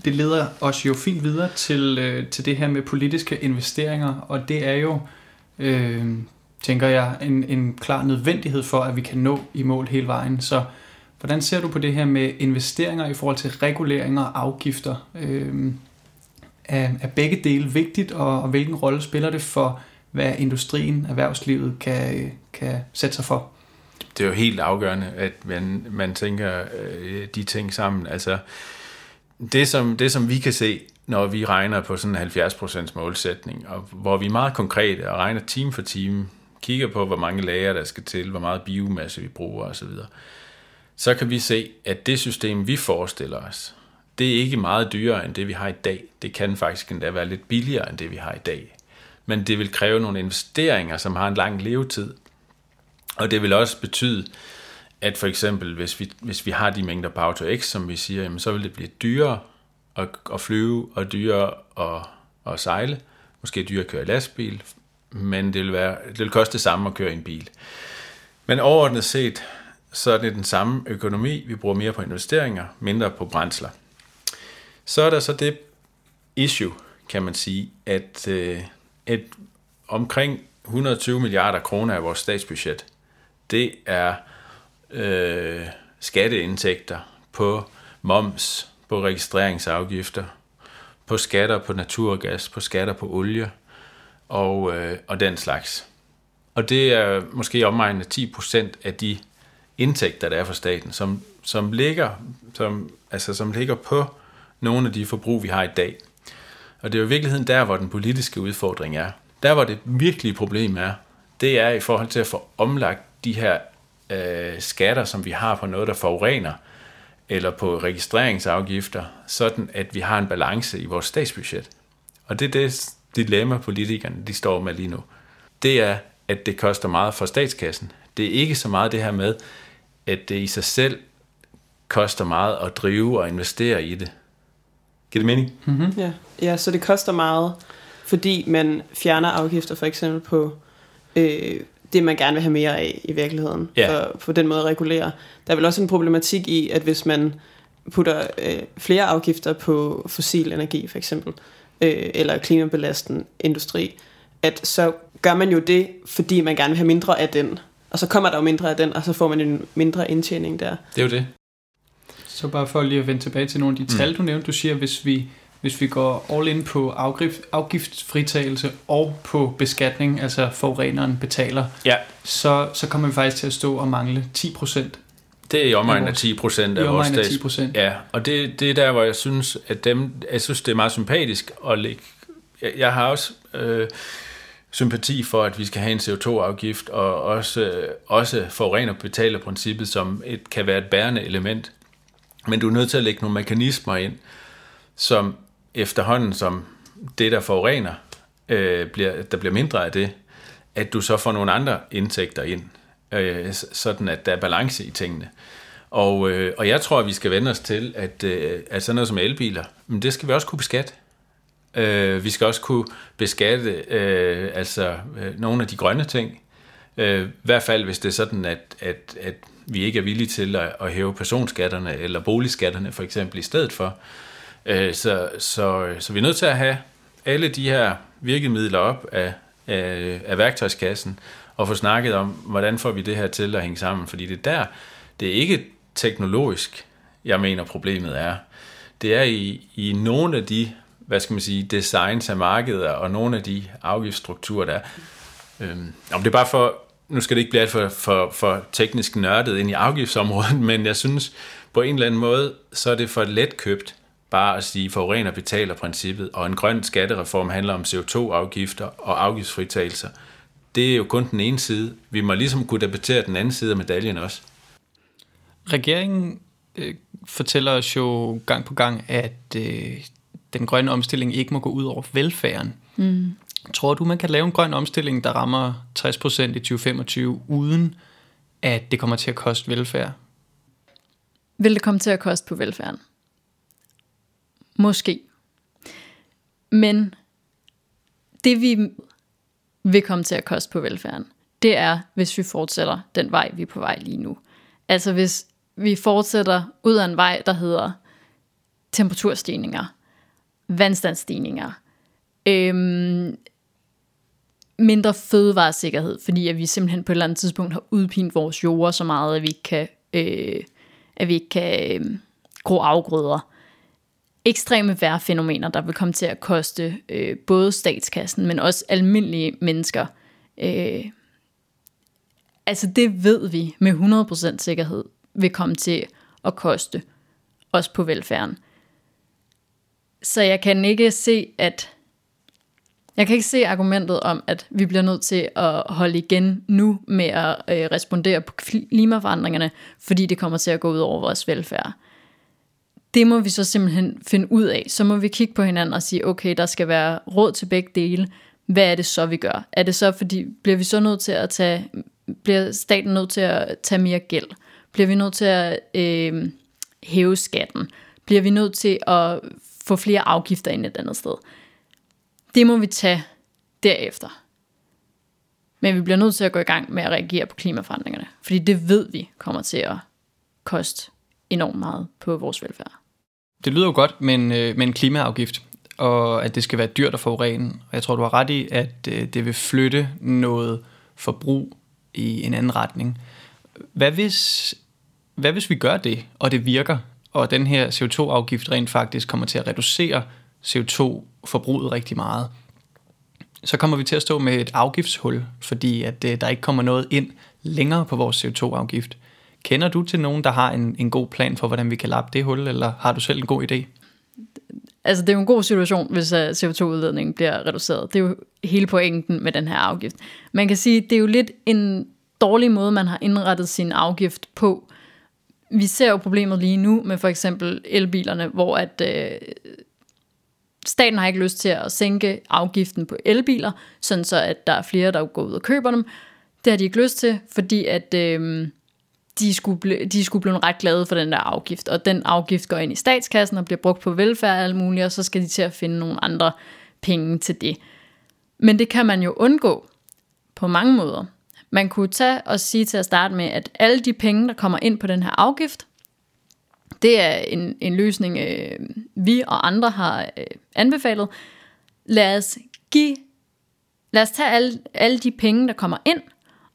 Det leder os jo fint videre til, øh, til det her med politiske investeringer, og det er jo, øh, tænker jeg, en, en klar nødvendighed for, at vi kan nå i mål hele vejen. Så hvordan ser du på det her med investeringer i forhold til reguleringer og afgifter? Øh, er, er begge dele vigtigt, og, og hvilken rolle spiller det for, hvad industrien, erhvervslivet kan, kan sætte sig for? Det er jo helt afgørende, at man, man tænker øh, de ting sammen. Altså, det som, det som vi kan se, når vi regner på sådan en 70% målsætning, og hvor vi er meget konkrete og regner time for time, kigger på, hvor mange lager der skal til, hvor meget biomasse vi bruger osv., så kan vi se, at det system, vi forestiller os, det er ikke meget dyrere end det, vi har i dag. Det kan faktisk endda være lidt billigere end det, vi har i dag. Men det vil kræve nogle investeringer, som har en lang levetid. Og det vil også betyde, at for eksempel, hvis vi, hvis vi har de mængder på Auto X, som vi siger, jamen, så vil det blive dyrere at, at flyve og dyrere at, at sejle. Måske dyrere at køre i lastbil, men det vil, være, det vil koste det samme at køre i en bil. Men overordnet set, så er det den samme økonomi. Vi bruger mere på investeringer, mindre på brændsler. Så er der så det issue, kan man sige, at øh, et, omkring 120 milliarder kroner af vores statsbudget, det er øh, skatteindtægter på moms, på registreringsafgifter, på skatter på naturgas, på skatter på olie og, øh, og den slags. Og det er måske omegnende 10 procent af de indtægter, der er for staten, som, som, ligger, som, altså, som ligger på nogle af de forbrug, vi har i dag. Og det er jo i virkeligheden der, hvor den politiske udfordring er. Der, hvor det virkelige problem er, det er i forhold til at få omlagt de her øh, skatter, som vi har på noget, der forurener, eller på registreringsafgifter, sådan at vi har en balance i vores statsbudget. Og det er det dilemma, politikerne de står med lige nu. Det er, at det koster meget for statskassen. Det er ikke så meget det her med, at det i sig selv koster meget at drive og investere i det. Giver det mening? Mm-hmm. Ja. ja, så det koster meget, fordi man fjerner afgifter for eksempel på øh, det, man gerne vil have mere af i virkeligheden, Ja. for på den måde at regulere. Der er vel også en problematik i, at hvis man putter øh, flere afgifter på fossil energi, for eksempel, øh, eller klimabelastende industri, at så gør man jo det, fordi man gerne vil have mindre af den. Og så kommer der jo mindre af den, og så får man en mindre indtjening der. Det er jo det. Så bare for lige at vende tilbage til nogle af de Mm. tal, du nævnte. Du siger, hvis vi, hvis vi går all in på afgift, afgiftsfritagelse og på beskatning, altså forureneren betaler, Ja. så, så kommer vi faktisk til at stå og mangle 10 procent. Det er i omegnen af vores- 10 procent af vores stats 10 procent. Ja, og det, det er der, hvor jeg synes, at dem, jeg synes, det er meget sympatisk at lægge. Jeg, jeg har også øh, sympati for, at vi skal have en CO2-afgift, og også, øh, også forurener betaler princippet, som et, kan være et bærende element. Men du er nødt til at lægge nogle mekanismer ind, som efterhånden, som det, der forurener, øh, bliver, der bliver mindre af det, at du så får nogle andre indtægter ind, øh, sådan at der er balance i tingene. Og, øh, og jeg tror, at vi skal vende os til, at, øh, at sådan noget som elbiler, men det skal vi også kunne beskatte. Øh, vi skal også kunne beskatte øh, altså, øh, nogle af de grønne ting. Øh, I hvert fald, hvis det er sådan, at, at, at vi ikke er villige til at, at hæve personskatterne eller boligskatterne for eksempel i stedet for. Øh, så, så, så vi er nødt til at have alle de her virkemidler op af, af, af værktøjskassen og få snakket om, hvordan får vi det her til at hænge sammen. Fordi det er der, det er ikke teknologisk, jeg mener problemet er. Det er i, i nogle af de, hvad skal man sige, designs af markeder og nogle af de afgiftsstrukturer, der er. Øhm, om det er bare for, nu skal det ikke blive alt for, for, for teknisk nørdet ind i afgiftsområdet, men jeg synes på en eller anden måde, så er det for let købt bare at sige, forurener betaler princippet, og en grøn skattereform handler om CO2-afgifter og afgiftsfritagelser. Det er jo kun den ene side. Vi må ligesom kunne debattere den anden side af medaljen også. Regeringen øh, fortæller os jo gang på gang, at øh, den grønne omstilling ikke må gå ud over velfærden. Mm. Tror du, man kan lave en grøn omstilling, der rammer 60% i 2025, uden at det kommer til at koste velfærd? Vil det komme til at koste på velfærden? Måske. Men det vi vil komme til at koste på velfærden, det er, hvis vi fortsætter den vej, vi er på vej lige nu. Altså hvis vi fortsætter ud af en vej, der hedder temperaturstigninger, vandstandsstigninger, øhm, mindre fødevaresikkerhed, fordi at vi simpelthen på et eller andet tidspunkt har udpint vores jorder så meget, at vi ikke kan, øh, at vi ikke kan øh, gro afgrøder. Ekstreme vejrfænomener, der vil komme til at koste øh, både statskassen, men også almindelige mennesker. Øh, altså det ved vi med 100% sikkerhed vil komme til at koste også på velfærden. Så jeg kan ikke se, at jeg kan ikke se argumentet om, at vi bliver nødt til at holde igen nu med at øh, respondere på klimaforandringerne, fordi det kommer til at gå ud over vores velfærd. Det må vi så simpelthen finde ud af. Så må vi kigge på hinanden og sige, okay, der skal være råd til begge dele. Hvad er det så, vi gør? Er det så, fordi bliver vi så nødt til at tage, bliver staten nødt til at tage mere gæld? Bliver vi nødt til at øh, hæve skatten? Bliver vi nødt til at få flere afgifter ind et andet sted? Det må vi tage derefter. Men vi bliver nødt til at gå i gang med at reagere på klimaforandringerne. Fordi det ved vi kommer til at koste enormt meget på vores velfærd. Det lyder jo godt med en, øh, med en klimaafgift, og at det skal være dyrt at forurene. Og jeg tror, du har ret i, at øh, det vil flytte noget forbrug i en anden retning. Hvad hvis, hvad hvis vi gør det, og det virker, og den her CO2-afgift rent faktisk kommer til at reducere CO2 forbruget rigtig meget? Så kommer vi til at stå med et afgiftshul, fordi at øh, der ikke kommer noget ind længere på vores CO2-afgift. Kender du til nogen, der har en, en god plan for, hvordan vi kan lappe det hul, eller har du selv en god idé? Altså det er jo en god situation, hvis øh, CO2-udledningen bliver reduceret. Det er jo hele pointen med den her afgift. Man kan sige, det er jo lidt en dårlig måde, man har indrettet sin afgift på. Vi ser jo problemet lige nu med for eksempel elbilerne, hvor at øh, staten har ikke lyst til at sænke afgiften på elbiler, sådan så at der er flere, der går ud og køber dem. Det har de ikke lyst til, fordi at øh, de, skulle ble, de skulle blive ret glade for den der afgift, og den afgift går ind i statskassen og bliver brugt på velfærd og alt muligt, og så skal de til at finde nogle andre penge til det. Men det kan man jo undgå på mange måder. Man kunne tage og sige til at starte med, at alle de penge, der kommer ind på den her afgift, det er en, en løsning, øh, vi og andre har øh, anbefalet. Lad os give, lad os tage alle, alle de penge, der kommer ind,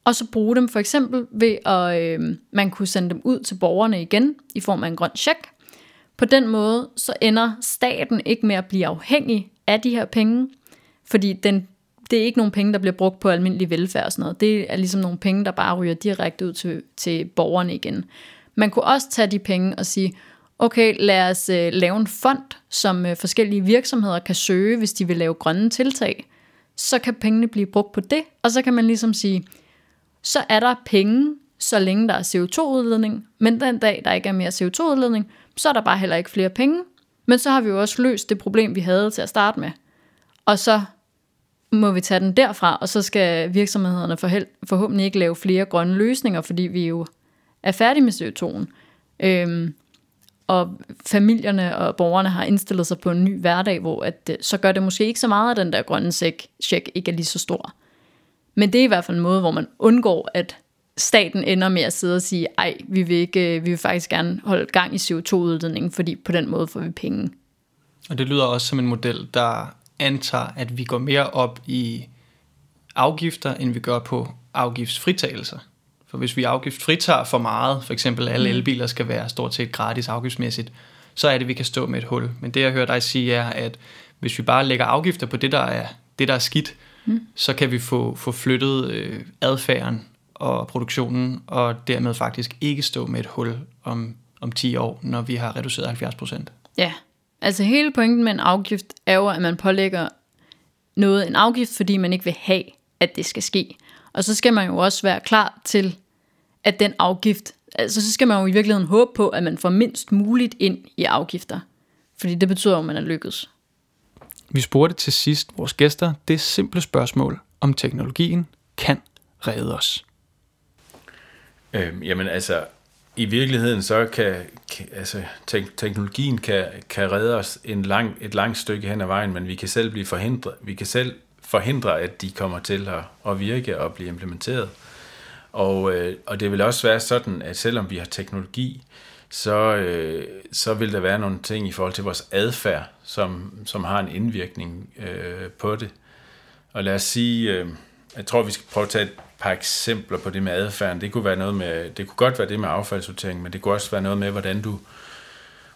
og så bruge dem for eksempel ved at øh, man kunne sende dem ud til borgerne igen i form af en grøn check. På den måde så ender staten ikke med at blive afhængig af de her penge, fordi den, det er ikke nogen penge, der bliver brugt på almindelig velfærd og sådan noget. Det er ligesom nogle penge, der bare ryger direkte ud til, til borgerne igen. Man kunne også tage de penge og sige, okay, lad os øh, lave en fond, som øh, forskellige virksomheder kan søge, hvis de vil lave grønne tiltag. Så kan pengene blive brugt på det, og så kan man ligesom sige, så er der penge, så længe der er CO2-udledning, men den dag, der ikke er mere CO2-udledning, så er der bare heller ikke flere penge. Men så har vi jo også løst det problem, vi havde til at starte med. Og så må vi tage den derfra, og så skal virksomhederne forhåbentlig ikke lave flere grønne løsninger, fordi vi jo er færdig med CO2'en. Øhm, og familierne og borgerne har indstillet sig på en ny hverdag, hvor at, øh, så gør det måske ikke så meget, at den der grønne check ikke er lige så stor. Men det er i hvert fald en måde, hvor man undgår, at staten ender med at sidde og sige, ej, vi vil, ikke, øh, vi vil faktisk gerne holde gang i CO2-udledningen, fordi på den måde får vi penge. Og det lyder også som en model, der antager, at vi går mere op i afgifter, end vi gør på afgiftsfritagelser. For hvis vi afgiftsfritager for meget, for eksempel alle mm. elbiler skal være stort set gratis afgiftsmæssigt, så er det, at vi kan stå med et hul. Men det, jeg hører dig sige, er, at hvis vi bare lægger afgifter på det, der er, det, der er skidt, mm. så kan vi få, få flyttet øh, adfærden og produktionen, og dermed faktisk ikke stå med et hul om, om 10 år, når vi har reduceret 70 procent. Ja, altså hele pointen med en afgift er jo, at man pålægger noget en afgift, fordi man ikke vil have, at det skal ske. Og så skal man jo også være klar til, at den afgift, altså så skal man jo i virkeligheden håbe på, at man får mindst muligt ind i afgifter. Fordi det betyder at man er lykkedes. Vi spurgte til sidst vores gæster det simple spørgsmål, om teknologien kan redde os. Øhm, jamen altså, i virkeligheden så kan, kan altså, te- teknologien kan, kan redde os en lang, et langt stykke hen ad vejen, men vi kan selv blive forhindret, vi kan selv forhindre, at de kommer til at, at virke og blive implementeret. Og, øh, og det vil også være sådan, at selvom vi har teknologi, så, øh, så vil der være nogle ting i forhold til vores adfærd, som, som har en indvirkning øh, på det. Og lad os sige, øh, jeg tror, vi skal prøve at tage et par eksempler på det med adfærden. Det kunne, være noget med, det kunne godt være det med affaldssortering, men det kunne også være noget med, hvordan du,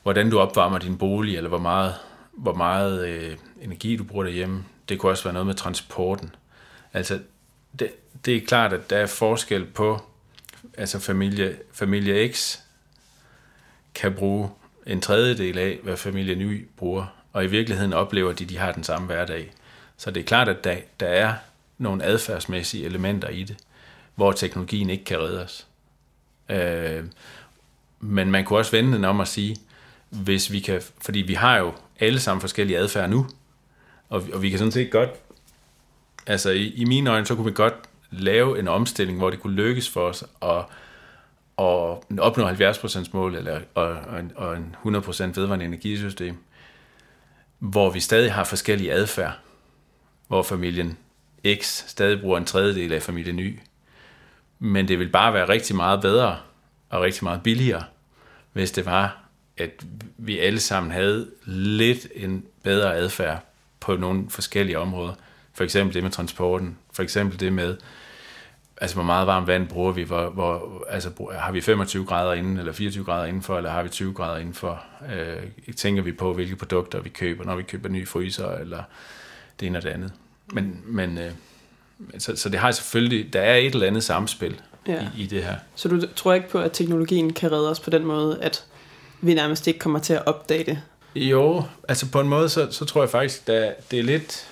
hvordan du opvarmer din bolig, eller hvor meget, hvor meget øh, energi du bruger derhjemme. Det kunne også være noget med transporten. Altså, det, det er klart, at der er forskel på, altså familie, familie X kan bruge en tredjedel af, hvad familie Ny bruger, og i virkeligheden oplever de, de har den samme hverdag. Så det er klart, at der, der er nogle adfærdsmæssige elementer i det, hvor teknologien ikke kan redde os. Øh, men man kunne også vende den om at sige, hvis vi kan, fordi vi har jo alle sammen forskellige adfærd nu, og, og vi kan sådan set godt, altså i, i mine øjne, så kunne vi godt lave en omstilling, hvor det kunne lykkes for os at, at opnå 70% mål eller, og, og en 100% vedvarende energisystem, hvor vi stadig har forskellige adfærd, hvor familien X stadig bruger en tredjedel af familien Y. Men det vil bare være rigtig meget bedre og rigtig meget billigere, hvis det var, at vi alle sammen havde lidt en bedre adfærd på nogle forskellige områder. For eksempel det med transporten, for eksempel det med, altså hvor meget varmt vand bruger vi, hvor, hvor, altså har vi 25 grader inden, eller 24 grader indenfor, eller har vi 20 grader indenfor, øh, tænker vi på, hvilke produkter vi køber, når vi køber nye fryser, eller det ene og det andet. Men, men øh, så, så det har selvfølgelig, der er et eller andet samspil ja. i, i det her. Så du tror ikke på, at teknologien kan redde os på den måde, at vi nærmest ikke kommer til at opdage det? Jo, altså på en måde, så, så tror jeg faktisk, at det er lidt...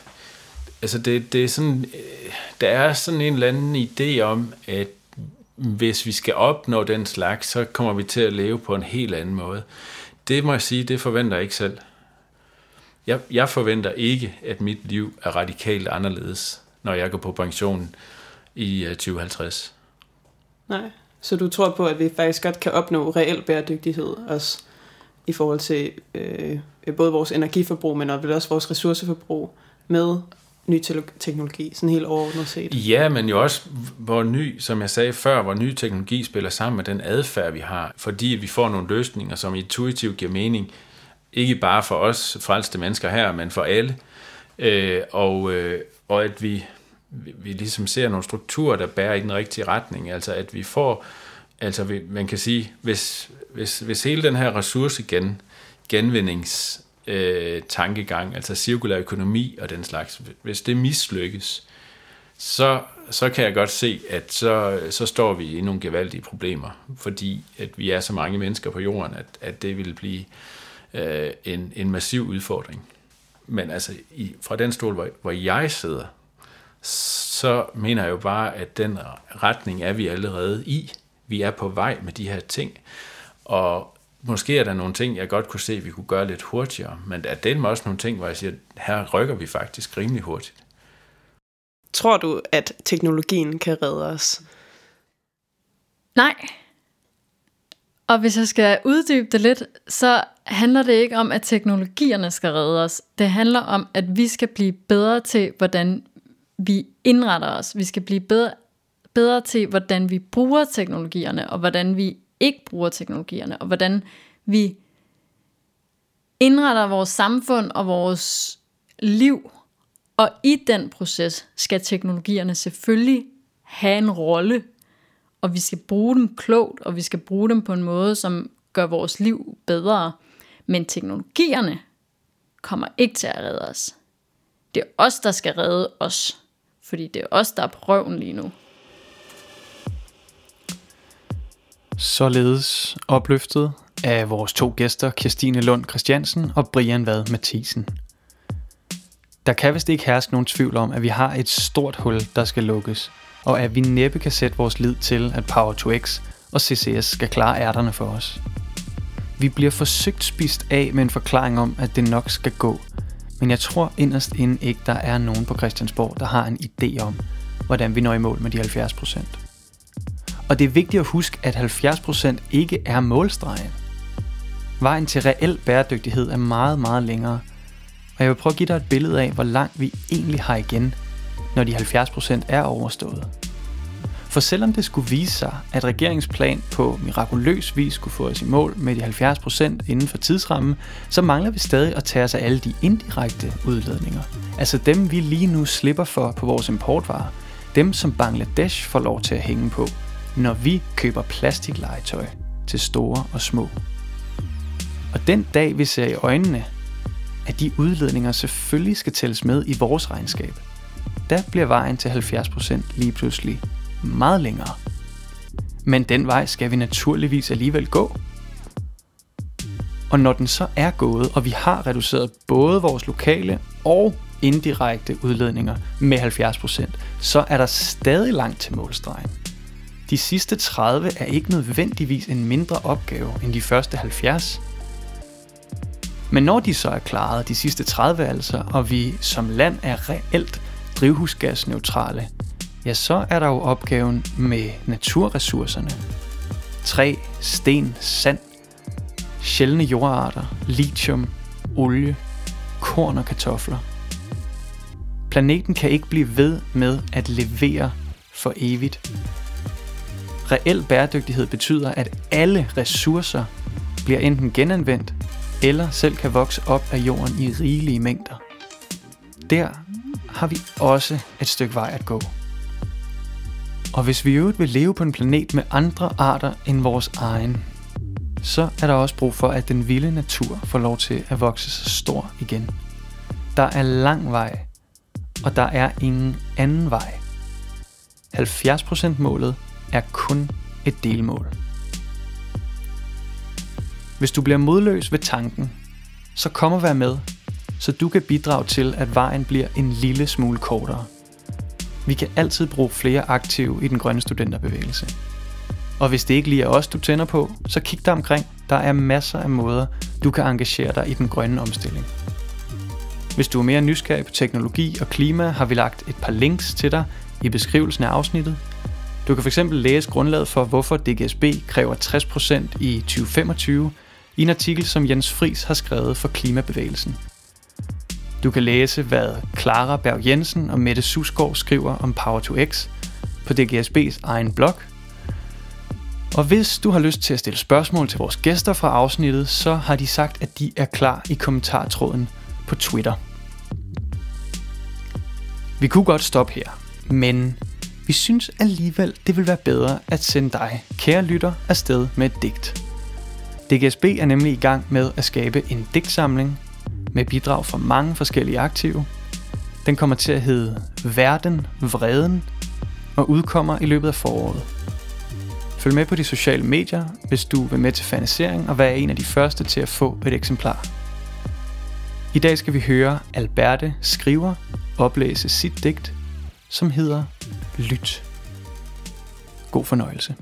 Altså det, det er sådan, øh, der er sådan en eller anden idé om, at hvis vi skal opnå den slags, så kommer vi til at leve på en helt anden måde. Det må jeg sige, det forventer jeg ikke selv. Jeg, jeg forventer ikke, at mit liv er radikalt anderledes, når jeg går på pension i øh, 2050. Nej, så du tror på, at vi faktisk godt kan opnå reel bæredygtighed også i forhold til øh, både vores energiforbrug, men også vores ressourceforbrug med ny teknologi, sådan helt overordnet set. Ja, men jo også, hvor ny, som jeg sagde før, hvor ny teknologi spiller sammen med den adfærd, vi har, fordi vi får nogle løsninger, som intuitivt giver mening, ikke bare for os frelste mennesker her, men for alle. Øh, og, øh, og at vi, vi ligesom ser nogle strukturer, der bærer i den rigtige retning. Altså at vi får, altså vi, man kan sige, hvis, hvis, hvis hele den her ressource gen, genvindings øh, tankegang, altså cirkulær økonomi og den slags, hvis det mislykkes, så, så kan jeg godt se, at så, så står vi i nogle gevaldige problemer, fordi at vi er så mange mennesker på jorden, at, at det vil blive øh, en, en massiv udfordring. Men altså, i, fra den stol, hvor, hvor jeg sidder, så mener jeg jo bare, at den retning er vi allerede i. Vi er på vej med de her ting. Og måske er der nogle ting, jeg godt kunne se, at vi kunne gøre lidt hurtigere. Men er det også nogle ting, hvor jeg siger, her rykker vi faktisk rimelig hurtigt. Tror du, at teknologien kan redde os? Nej. Og hvis jeg skal uddybe det lidt, så handler det ikke om, at teknologierne skal redde os. Det handler om, at vi skal blive bedre til, hvordan vi indretter os. Vi skal blive bedre, bedre til, hvordan vi bruger teknologierne, og hvordan vi ikke bruger teknologierne, og hvordan vi indretter vores samfund og vores liv. Og i den proces skal teknologierne selvfølgelig have en rolle, og vi skal bruge dem klogt, og vi skal bruge dem på en måde, som gør vores liv bedre. Men teknologierne kommer ikke til at redde os. Det er os, der skal redde os. Fordi det er os, der er på røven lige nu. Således opløftet af vores to gæster, Kirstine Lund Christiansen og Brian Vad Mathisen. Der kan vist ikke herske nogen tvivl om, at vi har et stort hul, der skal lukkes, og at vi næppe kan sætte vores lid til, at Power2X og CCS skal klare ærterne for os. Vi bliver forsøgt spist af med en forklaring om, at det nok skal gå, men jeg tror inderst inden ikke, der er nogen på Christiansborg, der har en idé om, hvordan vi når i mål med de 70%. Og det er vigtigt at huske, at 70% ikke er målstregen. Vejen til reel bæredygtighed er meget, meget længere. Og jeg vil prøve at give dig et billede af, hvor langt vi egentlig har igen, når de 70% er overstået. For selvom det skulle vise sig, at regeringsplan på mirakuløs vis skulle få os i mål med de 70% inden for tidsrammen, så mangler vi stadig at tage os af alle de indirekte udledninger. Altså dem, vi lige nu slipper for på vores importvarer. Dem, som Bangladesh får lov til at hænge på, når vi køber plastiklegetøj til store og små. Og den dag, vi ser i øjnene, at de udledninger selvfølgelig skal tælles med i vores regnskab, der bliver vejen til 70% lige pludselig meget længere. Men den vej skal vi naturligvis alligevel gå. Og når den så er gået, og vi har reduceret både vores lokale og indirekte udledninger med 70%, så er der stadig langt til målstregen. De sidste 30 er ikke nødvendigvis en mindre opgave end de første 70. Men når de så er klaret, de sidste 30 altså, og vi som land er reelt drivhusgasneutrale, ja, så er der jo opgaven med naturressourcerne. Træ, sten, sand, sjældne jordarter, lithium, olie, korn og kartofler. Planeten kan ikke blive ved med at levere for evigt. Reel bæredygtighed betyder, at alle ressourcer bliver enten genanvendt, eller selv kan vokse op af jorden i rigelige mængder. Der har vi også et stykke vej at gå. Og hvis vi i øvrigt vil leve på en planet med andre arter end vores egen, så er der også brug for, at den vilde natur får lov til at vokse sig stor igen. Der er lang vej, og der er ingen anden vej. 70% målet er kun et delmål. Hvis du bliver modløs ved tanken, så kom og vær med, så du kan bidrage til, at vejen bliver en lille smule kortere. Vi kan altid bruge flere aktive i den grønne studenterbevægelse. Og hvis det ikke lige er os, du tænder på, så kig dig omkring. Der er masser af måder, du kan engagere dig i den grønne omstilling. Hvis du er mere nysgerrig på teknologi og klima, har vi lagt et par links til dig i beskrivelsen af afsnittet. Du kan fx læse grundlaget for, hvorfor DGSB kræver 60% i 2025 i en artikel, som Jens Fris har skrevet for Klimabevægelsen. Du kan læse, hvad Clara Berg Jensen og Mette Susgaard skriver om Power to X på DGSB's egen blog. Og hvis du har lyst til at stille spørgsmål til vores gæster fra afsnittet, så har de sagt, at de er klar i kommentartråden på Twitter. Vi kunne godt stoppe her, men vi synes alligevel, det vil være bedre at sende dig, kære lytter, afsted med et digt. DGSB er nemlig i gang med at skabe en digtsamling med bidrag fra mange forskellige aktive. Den kommer til at hedde Verden Vreden og udkommer i løbet af foråret. Følg med på de sociale medier, hvis du vil med til fanisering og være en af de første til at få et eksemplar. I dag skal vi høre Alberte Skriver oplæse sit digt, som hedder Lyt. God fornøjelse.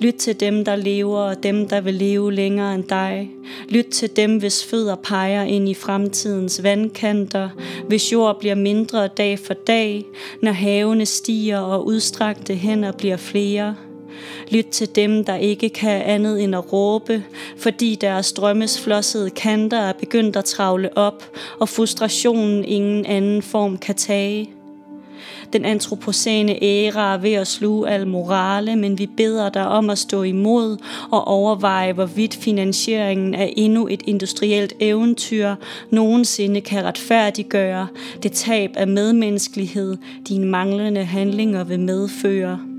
Lyt til dem, der lever, og dem, der vil leve længere end dig. Lyt til dem, hvis fødder peger ind i fremtidens vandkanter, hvis jord bliver mindre dag for dag, når havene stiger og udstrakte hænder bliver flere. Lyt til dem, der ikke kan andet end at råbe, fordi deres drømmes flossede kanter er begyndt at travle op, og frustrationen ingen anden form kan tage. Den antropocene æra er ved at sluge al morale, men vi beder dig om at stå imod og overveje, hvorvidt finansieringen af endnu et industrielt eventyr nogensinde kan retfærdiggøre det tab af medmenneskelighed, dine manglende handlinger vil medføre.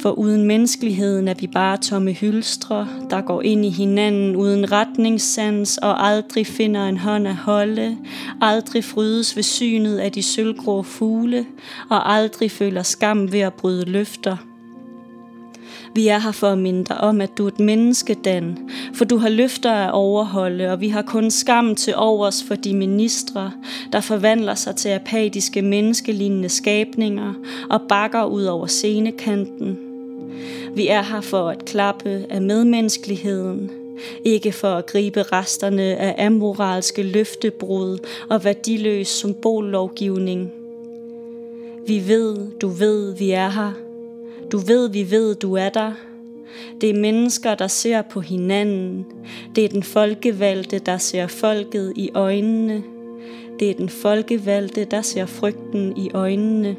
For uden menneskeligheden er vi bare tomme hylstre, der går ind i hinanden uden retningssans og aldrig finder en hånd at holde, aldrig frydes ved synet af de sølvgrå fugle og aldrig føler skam ved at bryde løfter. Vi er her for at minde dig om, at du er et menneske, Dan, for du har løfter at overholde, og vi har kun skam til overs for de ministre, der forvandler sig til apatiske menneskelignende skabninger og bakker ud over scenekanten. Vi er her for at klappe af medmenneskeligheden, ikke for at gribe resterne af amoralske løftebrud og værdiløs symbollovgivning. Vi ved, du ved, vi er her. Du ved, vi ved, du er der. Det er mennesker, der ser på hinanden. Det er den folkevalgte, der ser folket i øjnene. Det er den folkevalgte, der ser frygten i øjnene.